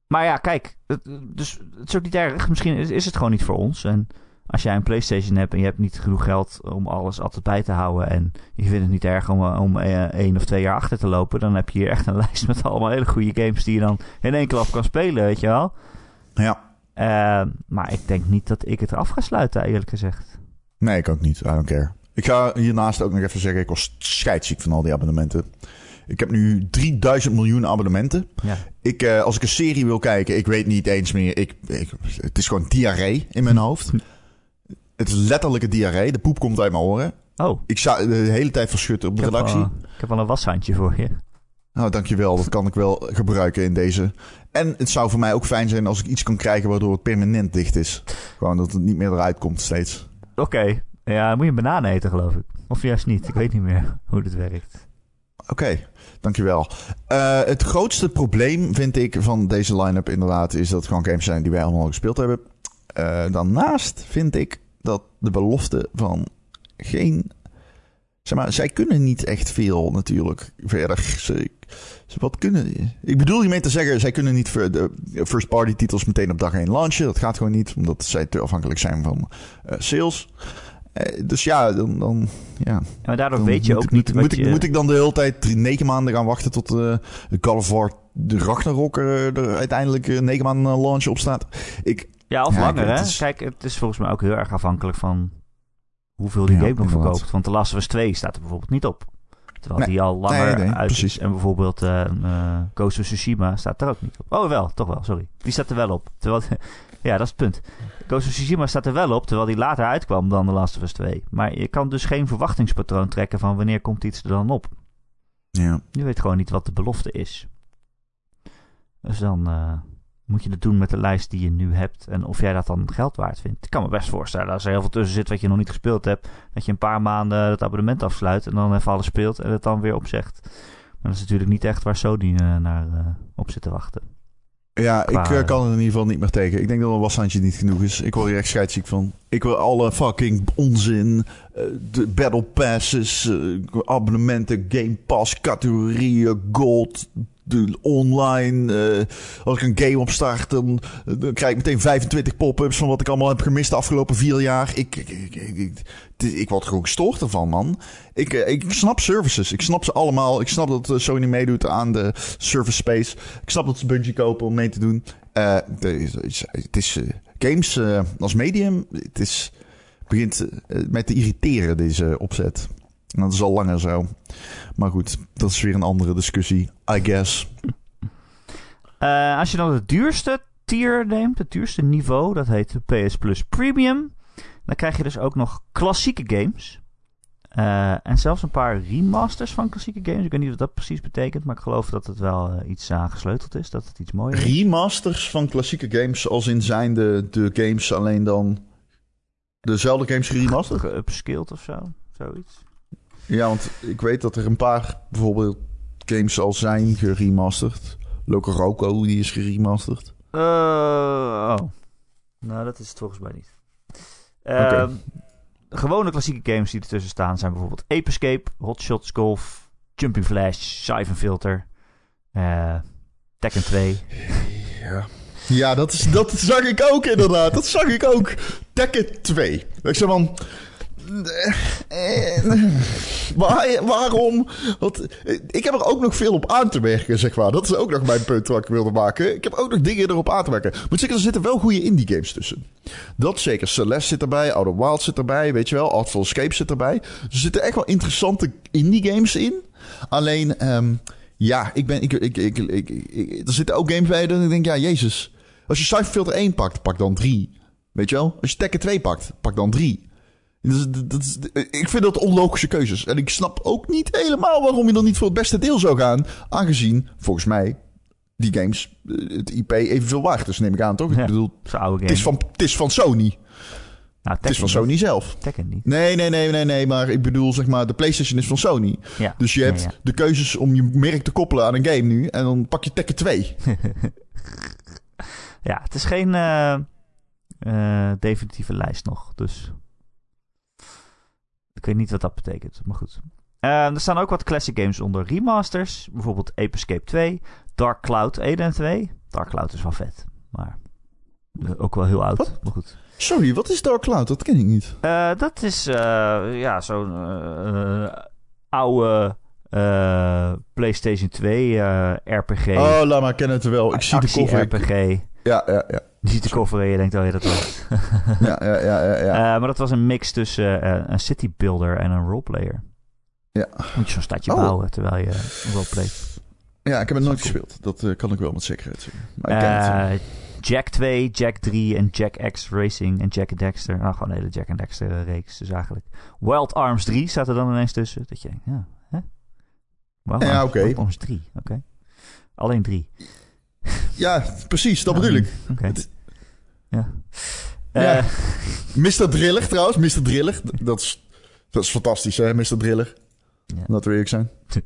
Maar ja, kijk, het, dus het is ook niet erg. Misschien is, is het gewoon niet voor ons. En als jij een PlayStation hebt en je hebt niet genoeg geld om alles altijd bij te houden. en je vindt het niet erg om, om eh, één of twee jaar achter te lopen. dan heb je hier echt een (laughs) lijst met allemaal hele goede games die je dan in één klap kan spelen, weet je wel. Ja. Eh, maar ik denk niet dat ik het eraf ga sluiten, eerlijk gezegd. Nee, ik ook niet. I don't care. Ik ga hiernaast ook nog even zeggen, ik was scheidsziek van al die abonnementen. Ik heb nu 3000 miljoen abonnementen. Ja. Ik, eh, als ik een serie wil kijken, ik weet niet eens meer. Ik, ik, het is gewoon diarree in mijn hoofd. (laughs) Het is letterlijke diarree. De poep komt uit mijn oren. Oh, Ik sta de hele tijd verschutten op de ik redactie. al, ik heb al een washandje voor je. Nou, dankjewel. Dat kan ik wel gebruiken in deze. En het zou voor mij ook fijn zijn als ik iets kan krijgen waardoor het permanent dicht is. Gewoon dat het niet meer eruit komt steeds. Oké, ja, dan moet je een banaan eten, geloof ik. Of juist niet, ik weet niet meer (laughs) hoe dit werkt. Oké, dankjewel. Eh het grootste probleem vind ik van deze line-up inderdaad... is dat het gewoon games zijn die wij allemaal al gespeeld hebben. Eh, daarnaast vind ik dat de belofte van geen... Zeg maar, zij kunnen niet echt veel natuurlijk verder. Ze, ze wat kunnen... Ik bedoel hiermee te zeggen, zij kunnen niet voor de first-party titels meteen op dag 1 launchen. Dat gaat gewoon niet, omdat zij te afhankelijk zijn van eh, sales. Eh, dus ja, dan... dan ja. Ja, maar daardoor Dan weet je moet ook niet moet, wat moet, je... ik, moet ik dan de hele tijd negen maanden gaan wachten tot eh de Call of War de Ragnarok er, er uiteindelijk eh, negen maanden eh, launch op staat? Ik, Ja, of Ja, langer, hè? is- Kijk, het is volgens mij ook heel erg afhankelijk van hoeveel die Ja, game nog verkoopt. Want The Last of Us 2 staat er bijvoorbeeld niet op. Terwijl Nee. die al langer Nee, nee, uit precies. is. En bijvoorbeeld eh eh, Ghost of Tsushima staat er ook niet op. Oh, wel, toch wel, sorry. Die staat er wel op. Terwijl, (laughs) ja, dat is het punt. Ghost of Tsushima staat er wel op, terwijl die later uitkwam dan The Last of Us 2. Maar je kan dus geen verwachtingspatroon trekken van wanneer komt iets er dan op. ja. Je weet gewoon niet wat de belofte is. Dus dan eh, moet je het doen met de lijst die je nu hebt. En of jij dat dan geld waard vindt. Ik kan me best voorstellen als er heel veel tussen zit wat je nog niet gespeeld hebt. Dat je een paar maanden het abonnement afsluit. En dan even alles speelt en het dan weer opzegt. Maar dat is natuurlijk niet echt waar Sony eh, naar eh, op zit te wachten. Ja, Qua- ik eh, kan er in ieder geval niet meer tegen. Ik denk dat een washandje niet genoeg is. Ik word hier echt scheidsziek van. Ik wil alle fucking onzin, de battle passes, abonnementen, game pass, categorieën, gold, online. eh, als ik een game opstart, dan, dan krijg ik meteen 25 pop-ups van wat ik allemaal heb gemist de afgelopen vier jaar. Ik, ik, ik, ik, ik, word gewoon gestoord ervan, man. Ik, eh, ik snap services. Ik snap ze allemaal. Ik snap dat eh, Sony meedoet aan de service space. Ik snap dat ze Bungie kopen om mee te doen. Eh, is- het is eh, games eh, als medium. Het is, begint eh, mij te irriteren, deze opzet. En dat is al langer zo. Maar goed, dat is weer een andere discussie, I guess. Eh, als je dan het duurste tier neemt, het duurste niveau, dat heet PS Plus Premium. Dan krijg je dus ook nog klassieke games. Eh, en zelfs een paar remasters van klassieke games. Ik weet niet wat dat precies betekent, maar ik geloof dat het wel eh, iets aangesleuteld is. Dat het iets mooier is. Remasters van klassieke games, als in zijn de, de games alleen dan dezelfde games geremasterd? Geupskilled of zo, zoiets. Ja, want ik weet dat er een paar bijvoorbeeld games al zijn geremasterd. Loco Roco, die is geremasterd. Eh, oh. Nou, dat is het volgens mij niet. Ehm, gewone klassieke games die ertussen staan zijn bijvoorbeeld Ape Escape, Hot Shots Golf, Jumping Flash, Siphon Filter, eh Tekken 2. Ja. Ja, dat, is, dat zag ik ook inderdaad. Dat zag ik ook. Tekken 2. Ik zeg van... eh, eh, Waar, waarom? Eh, ik heb er ook nog veel op aan te werken, zeg maar. Dat is ook nog mijn punt wat ik wilde maken. Ik heb ook nog dingen erop aan te werken. Moet zeggen, er zitten wel goede indie games tussen. Dat zeker. Celeste zit erbij, Outer Wild zit erbij, weet je wel. Artful Escape zit erbij. Er zitten echt wel interessante indie games in. Alleen, ehm, ja, ik ben, ik, ik, ik, er zitten ook games bij dat ik denk, ja, jezus. Als je Cypher Filter 1 pakt, pak dan 3. Weet je wel? Als je Tekken 2 pakt, pak dan 3. Dat is, dat is, ik vind dat onlogische keuzes. En ik snap ook niet helemaal waarom je dan niet voor het beste deel zou gaan. Aangezien, volgens mij, die games eh, het IP evenveel waard is, neem ik aan, toch? Ja. Ik bedoel, het is, van, het is van Sony. Nou, Het is van Sony zelf. Tekken niet. Nee, nee, nee, nee, nee. Maar ik bedoel, zeg maar, de PlayStation is van Sony. Ja. Dus je hebt ja. de keuzes om je merk te koppelen aan een game nu. En dan pak je Tekken 2. (laughs) Ja, het is geen eh, eh, definitieve lijst nog. Dus ik weet niet wat dat betekent. Maar goed. Eh, er staan ook wat classic games onder remasters. Bijvoorbeeld Ape Escape 2, Dark Cloud 1 en 2. Dark Cloud is wel vet. Maar ook wel heel oud. Wat? Maar goed. Sorry, wat is Dark Cloud? Dat ken ik niet. Eh, dat is ja, zo'n eh, oude PlayStation 2 eh, RPG. Oh, laat maar, ik ken het wel. Ik zie de cover. RPG. Ja, ja, ja. Ziet de cover en je denkt, oh ja, dat was. (laughs) Ja, ja, ja, ja. ja. Eh, maar dat was een mix tussen eh, een city builder en een roleplayer. Ja. Moet je zo'n stadje Oh. bouwen terwijl je roleplayt. ja, ik heb het nooit cool. gespeeld. Dat eh, kan ik wel met zekerheid zeggen. Jack 2, Jack 3 en Jack X Racing en Jack Dexter. Nou, gewoon een hele Jack Dexter reeks dus eigenlijk. Wild Arms 3 staat er dan ineens tussen. Dat je denkt, ja, hè? Wild Ja, Arms. Wild Arms 3, oké. Alleen 3. Ja, precies, dat bedoel ik. (laughs) Oké. Het- Ja. Ja. Eh, (laughs) Mr. Driller trouwens, Mr. Driller. Dat is, dat is fantastisch, hè, Mr. Driller. Ja. Laten we eerlijk zijn. (laughs)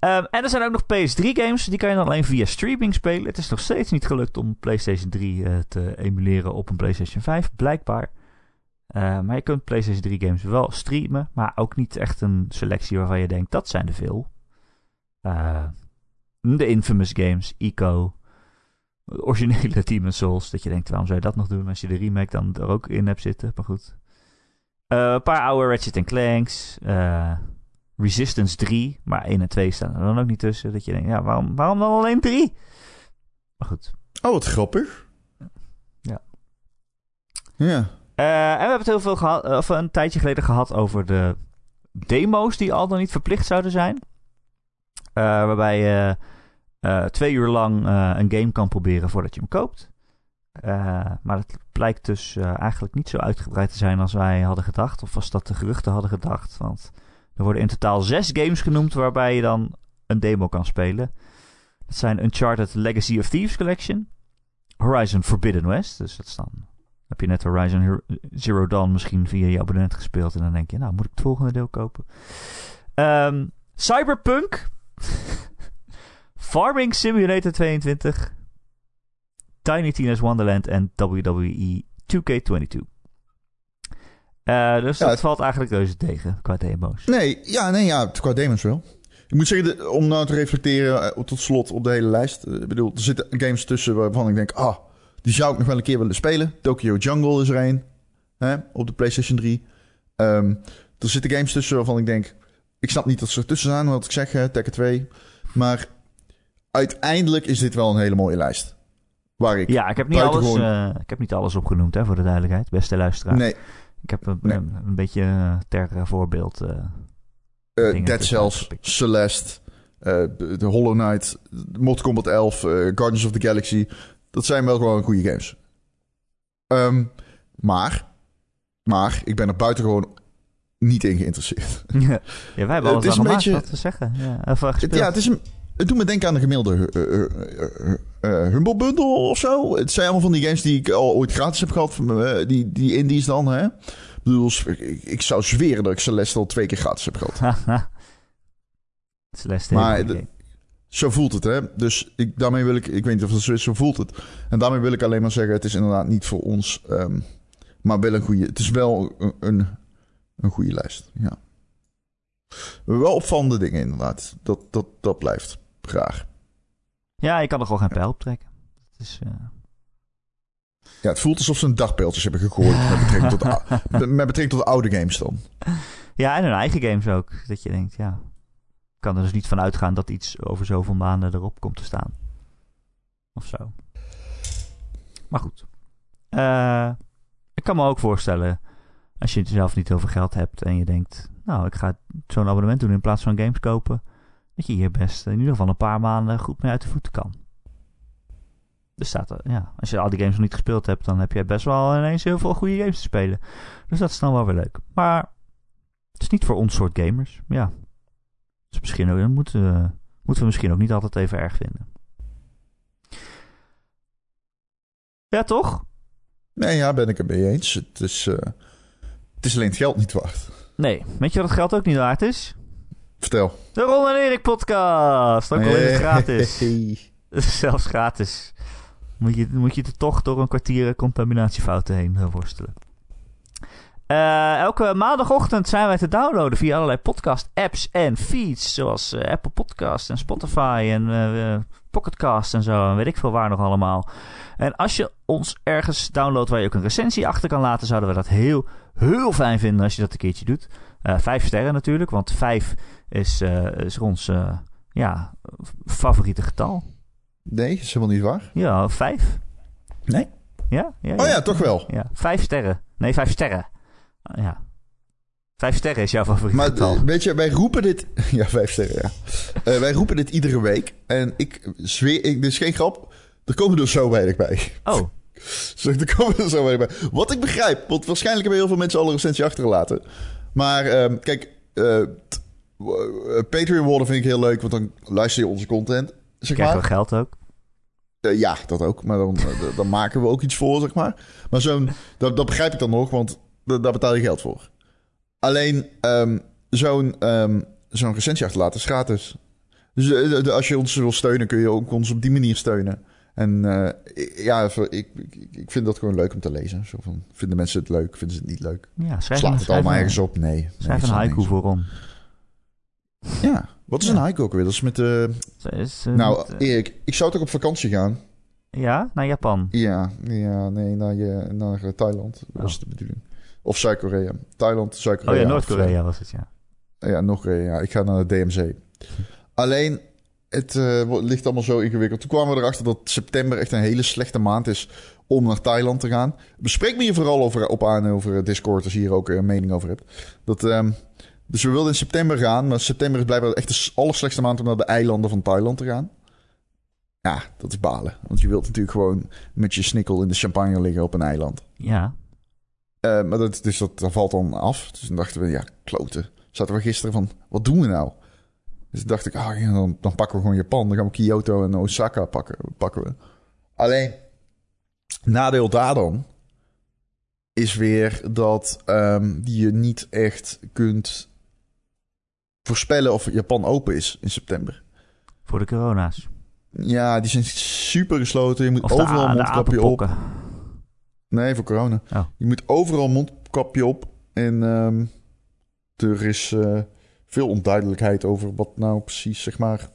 Ehm, en er zijn ook nog PS3-games. Die kan je dan alleen via streaming spelen. Het is nog steeds niet gelukt om PlayStation 3 eh, te emuleren op een PlayStation 5, blijkbaar. Eh, maar je kunt PlayStation 3-games wel streamen. Maar ook niet echt een selectie waarvan je denkt: dat zijn er veel. Eh, de Infamous games, Ico. Originele Demon's Souls. Dat je denkt: waarom zou je dat nog doen als je de remake dan er ook in hebt zitten? Maar goed. Eh, een paar oude Ratchet Clanks. eh Resistance 3, maar 1 en 2 staan er dan ook niet tussen. Dat je denkt, ja, waarom, waarom dan alleen 3? Maar goed. Oh, wat grappig. Ja. Ja. Eh, en we hebben het heel veel gehad, of een tijdje geleden gehad over de demo's die al dan niet verplicht zouden zijn. Waarbij eh, twee uur lang eh, een game kan proberen voordat je hem koopt. Eh, maar het blijkt dus eigenlijk niet zo uitgebreid te zijn als wij hadden gedacht. Of als dat de geruchten hadden gedacht. Want er worden in totaal zes games genoemd waarbij je dan een demo kan spelen. Dat zijn Uncharted Legacy of Thieves Collection. Horizon Forbidden West. Dus dat is dan heb je net Horizon Zero Dawn misschien via je abonnement gespeeld. En dan denk je, nou moet ik het volgende deel kopen. Ehm, Cyberpunk. (laughs) Farming Simulator 22. Tiny Tina's Wonderland en E WWE 2K22. Eh, dus Ja, dat het- valt eigenlijk reuze tegen qua demo's. Nee, ja, nee, ja, qua demons wel. Ik moet zeggen, om nou te reflecteren eh, tot slot op de hele lijst. eh, Ik bedoel, er zitten games tussen waarvan ik denk, ah, die zou ik nog wel een keer willen spelen. Tokyo Jungle is er een, hè, op de PlayStation 3. Ehm, er zitten games tussen waarvan ik denk, ik snap niet dat ze ertussen zijn, wat ik zeg, Tekken 2. Maar uiteindelijk is dit wel een hele mooie lijst. Waar ik, Ja, ik heb niet, alles, eh, ik heb niet alles opgenoemd, hè, voor de duidelijkheid. Beste luisteraar. nee, Ik heb een, Nee. een, een beetje eh, ter eh, voorbeeld. eh, eh, Dead Cells. Celeste, eh, de Hollow Knight, Mortal Kombat 11, eh, Guardians of the Galaxy. Dat zijn wel gewoon goede games. Ehm, maar, maar, ik ben er buitengewoon niet in geïnteresseerd. (laughs) ja, wij hebben Het alles is al een gemaakt beetje- wat te zeggen. Ja, of, eh, ja, het, is een, het doet me denken aan de gemiddelde eh, eh, eh, eh, Humble Bundle of zo. Het zijn allemaal van die games die ik al ooit gratis heb gehad. eh, die, die indies dan, hè. Ik bedoel, ik, ik zou zweren dat ik Celeste al twee keer gratis heb gehad. (laughs) Celeste. Maar Zo voelt het, hè? Dus ik, daarmee wil ik, ik weet niet of het zo is, zo voelt het. En daarmee wil ik alleen maar zeggen: het is inderdaad niet voor ons, ehm, maar wel een goede. Het is wel een, een, een goede lijst. Ja. Wel opvallende dingen, inderdaad. Dat, dat, dat blijft graag. Ja, je kan er gewoon geen pijl op trekken. Het is, eh, Ja, het voelt alsof ze een dagpeeltjes hebben gegooid met betrekking tot, (laughs) met betrekking tot oude games dan. Ja, en hun eigen games ook. Dat je denkt, ja. Ik kan er dus niet van uitgaan dat iets over zoveel maanden erop komt te staan. Of zo. Maar goed. Eh, ik kan me ook voorstellen, als je zelf niet heel veel geld hebt en je denkt, nou, ik ga zo'n abonnement doen in plaats van games kopen, dat je hier best in ieder geval een paar maanden goed mee uit de voeten kan. Er staat er, ja, als je al die games nog niet gespeeld hebt, dan heb je best wel ineens heel veel goede games te spelen. Dus dat is dan wel weer leuk. Maar het is niet voor ons soort gamers. Ja. Dus misschien ook, dat moeten, we- moeten we misschien ook niet altijd even erg vinden. Ja, toch? Nee, ja, ben ik het mee eens. Het is, eh, het is alleen het geld niet waard. Nee, weet je wat het geld ook niet waard is? Vertel. De Ron en Erik podcast. Ook al is het gratis. (laughs) Zelfs gratis. Moet je, moet je er toch door een kwartier contaminatiefouten heen eh, worstelen. Eh, elke maandagochtend zijn wij te downloaden via allerlei podcast-apps en feeds. Zoals eh, Apple Podcast en Spotify en uh, Pocketcast en zo. En weet ik veel waar nog allemaal. En als je ons ergens downloadt waar je ook een recensie achter kan laten, zouden we dat heel, heel fijn vinden als je dat een keertje doet. Vijf sterren natuurlijk, want vijf is, is ons ja, favoriete getal. Nee, is helemaal niet waar. Ja, vijf. Nee? Ja? ja, ja. Oh ja, toch wel. Ja, vijf sterren. Nee, vijf sterren. Ja. Vijf sterren is jouw favoriet maar, getal. Weet je, wij roepen dit... (laughs) Ja, vijf sterren, ja. Uh, wij roepen dit iedere week. En ik zweer... Ik, dit is geen grap. Er komen er zo weinig bij. Oh. (laughs) Zeg, er komen er zo weinig bij. Wat ik begrijp, want waarschijnlijk hebben heel veel mensen alle recensie achtergelaten. Maar um, kijk, uh, Patreon worden vind ik heel leuk, want dan luister je onze content. Zeg Krijgen maar. we geld ook? Uh, ja, dat ook. Maar dan, dan maken we ook iets voor, zeg maar. Maar zo'n... Dat, dat begrijp ik dan nog, want daar betaal je geld voor. Alleen um, zo'n um, zo'n recensie achterlaten is gratis. Dus als je ons wil steunen, kun je ook ons op die manier steunen. En uh, ja, ik, ik, ik, vind dat gewoon leuk om te lezen. Zo van, vinden mensen het leuk? Vinden ze het niet leuk? Ja, schrijf Slaat het allemaal ergens op? Nee. Schrijf nee, een haiku voor Ron. Ja, wat is ja. een haiku ook weer? Dat is met de... Is, nou, met, Erik, ik zou toch op vakantie gaan? Ja, naar Japan? Ja, ja nee, naar, je, naar Thailand. Dat was oh. de bedoeling. Of Zuid-Korea. Thailand, Zuid-Korea. Oh ja, Noord-Korea was het, ja. Ja, Noord-Korea. Ja. Ik ga naar de DMZ. Alleen, het uh, ligt allemaal zo ingewikkeld. Toen kwamen we erachter dat september echt een hele slechte maand is om naar Thailand te gaan. Bespreek me hier vooral over, op aan over Discord als je hier ook een mening over hebt. Dat, um, dus we wilden in september gaan, maar september is blijkbaar echt de allerslechtste maand om naar de eilanden van Thailand te gaan. Ja, dat is balen. Want je wilt natuurlijk gewoon met je snikkel in de champagne liggen op een eiland. Ja. Uh, maar dat, dus dat, dat valt dan af. Dus dan dachten we, ja, kloten. Zaten we gisteren van, wat doen we nou? Dus dacht ik, ah, ja, dan, dan pakken we gewoon Japan. Dan gaan we Kyoto en Osaka pakken, pakken we. Alleen, nadeel daar dan is weer dat um, je niet echt kunt voorspellen of Japan open is in september. Voor de corona's. Ja, die zijn super gesloten. Je moet of overal mondkapje op. Nee, voor corona. Oh. Je moet overal mondkapje op. En um, er is uh, veel onduidelijkheid over wat nou precies, zeg maar,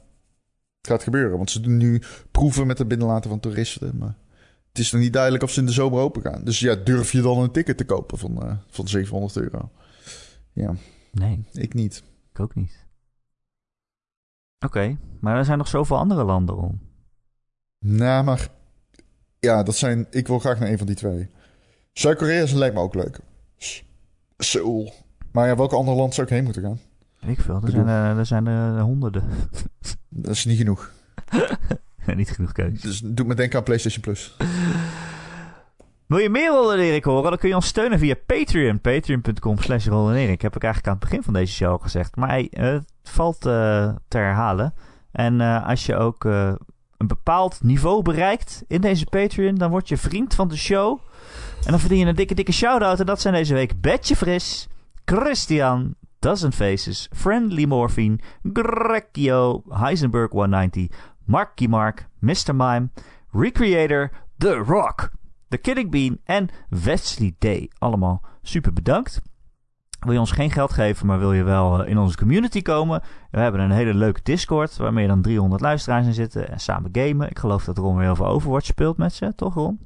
gaat gebeuren. Want ze doen nu proeven met het binnenlaten van toeristen. Maar het is nog niet duidelijk of ze in de zomer open gaan. Dus ja, durf je dan een ticket te kopen van, uh, van 700 euro? Ja. Nee. Ik niet. Ik ook niet. Oké, okay, maar er zijn nog zoveel andere landen om. Nou, maar ja, dat zijn. Ik wil graag naar een van die twee. Zuid-Korea lijkt me ook leuk. Seoul. Maar ja, welk ander land zou ik heen moeten gaan? Ik veel. Er zijn, er, er zijn er honderden. (laughs) Dat is niet genoeg. niet genoeg keuze. Dus doe me denken aan PlayStation Plus. Wil je meer Rollen Erik horen? Dan kun je ons steunen via Patreon. Patreon.com slash Rollen Erik. Heb ik eigenlijk aan het begin van deze show al gezegd. Maar hey, het valt uh, te herhalen. En uh, als je ook uh, een bepaald niveau bereikt in deze Patreon... dan word je vriend van de show. En dan verdien je een dikke, dikke shout-out. En dat zijn deze week Betje Fris, Christian, Dozen Faces, Friendly Morphine, Grekio, Heisenberg 190, Marky Mark, Mr. Mime, Recreator, The Rock... The Kidding Bean en Wesley Day. Allemaal super bedankt. Wil je ons geen geld geven, maar wil je wel in onze community komen? We hebben een hele leuke Discord waar meer dan 300 luisteraars in zitten en samen gamen. Ik geloof dat Ron weer heel veel Overwatch speelt met ze, toch Ron?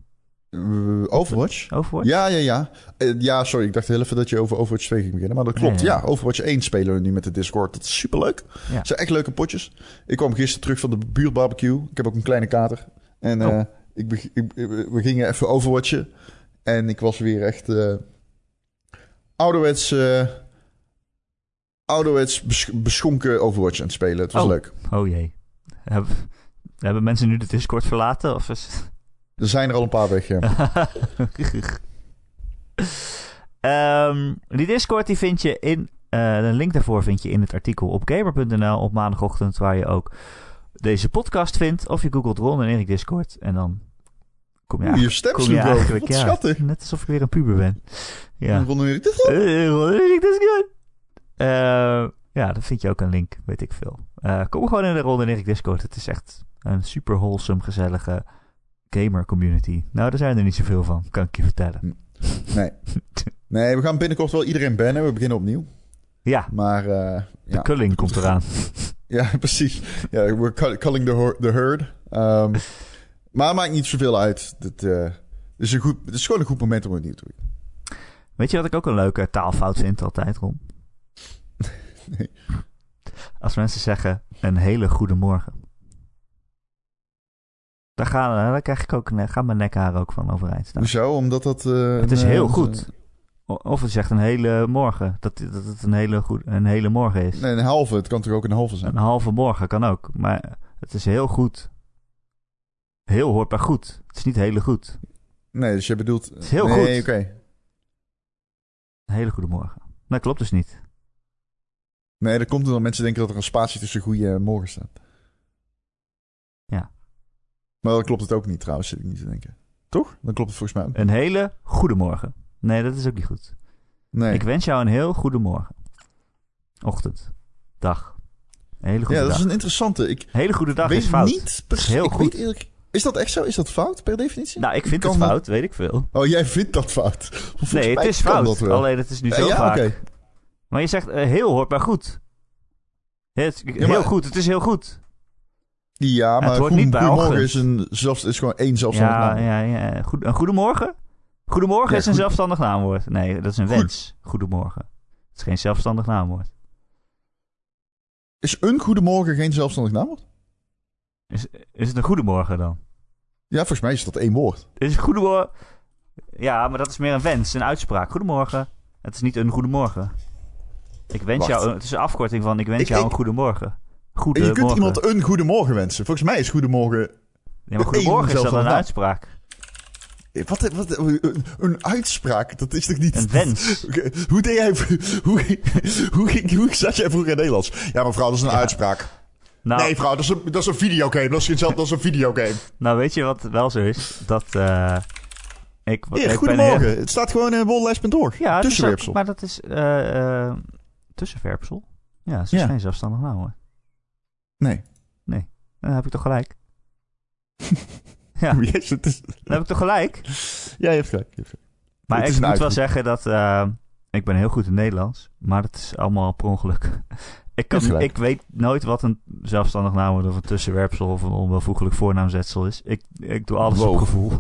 Uh, Overwatch? Overwatch? Ja, ja, ja. Uh, ja, sorry, ik dacht heel even dat je over Overwatch 2 ging beginnen. Maar dat klopt, ja. ja. Overwatch 1 spelen we nu met de Discord. Dat is superleuk. Ja. Het zijn echt leuke potjes. Ik kwam gisteren terug van de buurtbarbecue. Ik heb ook een kleine kater. En... Oh. Uh, ik, ik, we gingen even overwatchen. En ik was weer echt ouderwets, ouderwets bes beschonken Overwatch aan het spelen. Het was oh. leuk. Oh jee. Hebben, hebben mensen nu de Discord verlaten? Of is... Er zijn er al een paar weg, ja. um, (laughs) die Discord die vind je in... Uh, de link daarvoor vind je in het artikel op gamer.nl op maandagochtend... waar je ook deze podcast vindt. Of je googelt Ron en Erik Discord. En dan kom je, Oeh, je stem kom je eigenlijk, Wat ja, schattig. net alsof ik weer een puber ben. Ja. En Ron Erik, dit is wel- Eh, Erik Discord. Eh, ja, dan vind je ook een link, weet ik veel. Eh, kom gewoon in de Ron en Erik Discord. Het is echt een super wholesome, gezellige gamer community. Nou, daar zijn er niet zoveel van, kan ik je vertellen. Nee. (laughs) Nee, we gaan binnenkort wel iedereen bannen. We beginnen opnieuw. Ja, Maar eh, de ja. culling komt eraan. (laughs) ja, precies. Ja, we're cu- culling the, the herd. Ehm, (laughs) maar het maakt niet zoveel uit. Het, eh, is een goed, het is gewoon een goed moment om opnieuw te doen. Weet je wat ik ook een leuke taalfout vind altijd, Ron? Nee. Als mensen zeggen een hele goede morgen. Daar, gaan, daar krijg ik ook een, gaan mijn nekhaar ook van overeind staan. Hoezo? Omdat dat... eh, Het is heel eh, goed. Of het zegt een hele morgen. Dat, dat het een hele, goed, een hele morgen is. Nee, een halve. Het kan toch ook een halve zijn? Een halve morgen kan ook. Maar het is heel goed. Heel hoort bij goed. Het is niet hele goed. Nee, dus je bedoelt... Het is heel nee, goed. oké. Een hele goede morgen. Dat klopt dus niet. Nee, dat komt omdat mensen denken dat er een spatie tussen goede en morgen staat. Maar dan klopt het ook niet trouwens, zit ik niet te denken. Toch? Dan klopt het volgens mij ook. Een hele goede morgen. Nee, dat is ook niet goed. Nee. Ik wens jou een heel goede morgen. Ochtend. Dag. Een hele goede ja, dat dag. is een interessante. Ik Hele goede dag weet is fout. niet... is heel ik goed. weet. Is dat echt zo? Is dat fout per definitie? Nou, ik vind het dat- fout, weet ik veel. Oh, jij vindt dat fout? (laughs) Volgens Nee, het is fout. Alleen het is nu Ja, zo ja, vaak. oké. Maar je zegt eh, heel hoort bij goed. Het, heel maar- goed, het is heel goed. Ja, Het maar hoort goed, niet bij goedemorgen is, een, zelfs, is gewoon één zelfstandig Ja, naam. ja, ja. Goed, een goedemorgen? Goedemorgen Ja, is een goed- zelfstandig naamwoord. Nee, dat is een Goed- wens. Goedemorgen. Het is geen zelfstandig naamwoord. Is een goedemorgen geen zelfstandig naamwoord? Is, is het een goedemorgen dan? Ja, volgens mij is dat één woord. Is het goedemorgen? Ja, maar dat is meer een wens, een uitspraak. Goedemorgen. Het is niet een goedemorgen. Ik wens Wacht. jou... een- Het is een afkorting van ik wens Ik- jou ik- een goedemorgen. En Goedemorgen. je kunt iemand een goedemorgen wensen. Volgens mij is goedemorgen... Ja, maar goedemorgen is dan zelfstandig een uitspraak. Eh, Wat, wat, een, een uitspraak, dat is toch niet... Een wens. (laughs) Hoe deed jij... (laughs) Hoe, hoe, hoe zat jij vroeger in Nederlands? Ja, mevrouw, dat is een Ja. uitspraak. Nou, Nee, vrouw, dat is een, dat is een videogame. Dat is geen zelf, dat is een videogame. nou, weet je wat wel zo is? Dat eh ik, Hier, ik goedemorgen. heel- Het staat gewoon in wollijst.org. Ja, het is Tussenwerpsel. ook- maar dat is eh eh tussenwerpsel. Ja, is Ja. geen zelfstandig naam hoor. Nee. Dan heb ik toch gelijk. (laughs) ja, het is... dan heb ik toch gelijk. Ja, je hebt gelijk. je hebt gelijk. Maar Het ik moet wel zeggen dat eh, ik ben heel goed in Nederlands, maar dat is allemaal per ongeluk. (laughs) ik, kan, ik weet nooit wat een zelfstandig naamwoord of een tussenwerpsel of een onwelvoegelijk voornaamzetsel is. Ik, ik doe alles Wow. op gevoel.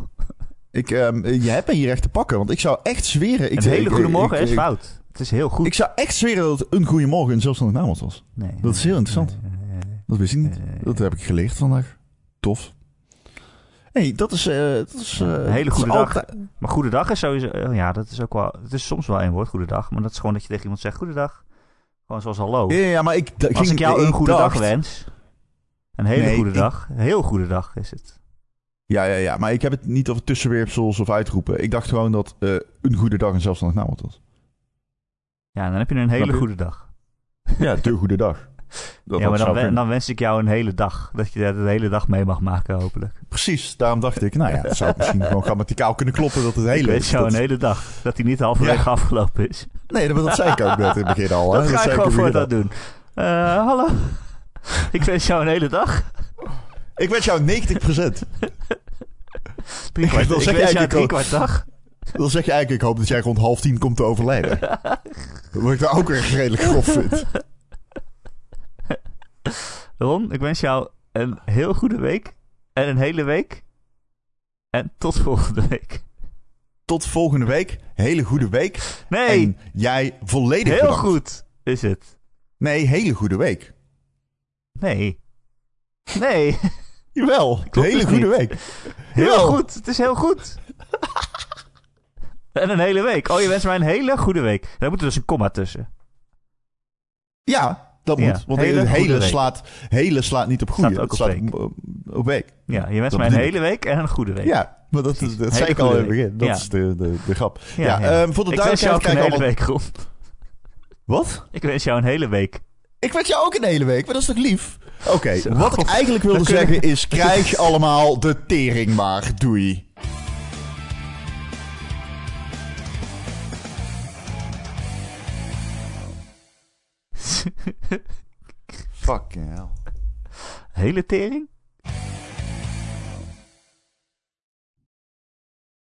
Ik, ehm, je hebt me hier echt te pakken, want ik zou echt zweren... Ik, een hele ik- goede morgen ik- is ik- fout. Het is heel goed. Ik zou echt zweren dat een goede morgen een zelfstandig naamwoord was. nee, dat is heel nee, interessant. nee, nee, nee. Dat wist ik niet. Eh, Dat heb ik geleerd vandaag. Tof. hey, dat is... eh, dat is eh, Een hele dat is goede dag. altijd- Maar goedendag is sowieso... eh, ja, dat is ook wel... Het is soms wel één woord, goedendag. Maar dat is gewoon dat je tegen iemand zegt goedendag. Gewoon zoals hallo. Ja, ja, maar ik, d- Als ging, ik jou een goede dag wens... Een hele Nee, goede ik- dag. Een heel goede dag is het. Ja, ja, ja, maar ik heb het niet over tussenwerpsels of uitroepen. Ik dacht gewoon dat eh, een goede dag een zelfstandig naamwoord was. Ja, dan heb je een hele goede dag. Ja, de goede dag. (laughs) Dat, ja, dat maar dan, wens ik jou een hele dag. Dat je dat de hele dag mee mag maken, hopelijk. Precies, daarom dacht ik, nou ja, het zou misschien gewoon grammaticaal kunnen kloppen dat het ik hele... wens jou dat- een hele dag. Dat die niet halverwege afgelopen is. Nee, dat, dat zei ik ook net in het begin al. Hè? dat ga ik ik gewoon voor dat doen. Eh, hallo. ik wens jou een hele dag. Ik wens jou 90%. Drie kwart, Dan ik jou drie kwart dag. Dan zeg je eigenlijk, ik hoop dat jij rond half tien komt te overlijden. Wat ik daar ook weer redelijk grof vind. (laughs) Ron, ik wens jou een heel goede week. En een hele week. En tot (laughs) volgende week. Tot volgende week. Hele goede week. Nee, En jij volledig heel bedankt. goed is het. Nee, hele goede week. Nee. Nee, (laughs) Jawel, Klopt hele dus goede niet. week. heel Jawel. goed. Het is heel goed. en een hele week. Oh, je wenst mij een hele goede week. Daar moet er dus een komma tussen. Ja, dat Ja, moet. Want hele hele, slaat, hele slaat niet op goede. Staat ook het op slaat week. op, op week. Ja, je wenst Dat mij een hele week en een goede week. Ja, maar dat, Precies. dat, zei ik al in het begin. Dat Ja. is de, de, de grap. Ja, Ja, ja. ehm, voor de ik wens jou een hele week, Ron. Wat? Ik wens jou een hele week. Ik wens jou ook een hele week, maar dat is toch lief? Oké, wat ik eigenlijk wilde (laughs) zeggen is... krijg (laughs) allemaal de tering maar. Doei. (laughs) Fucking hell. Hele tering?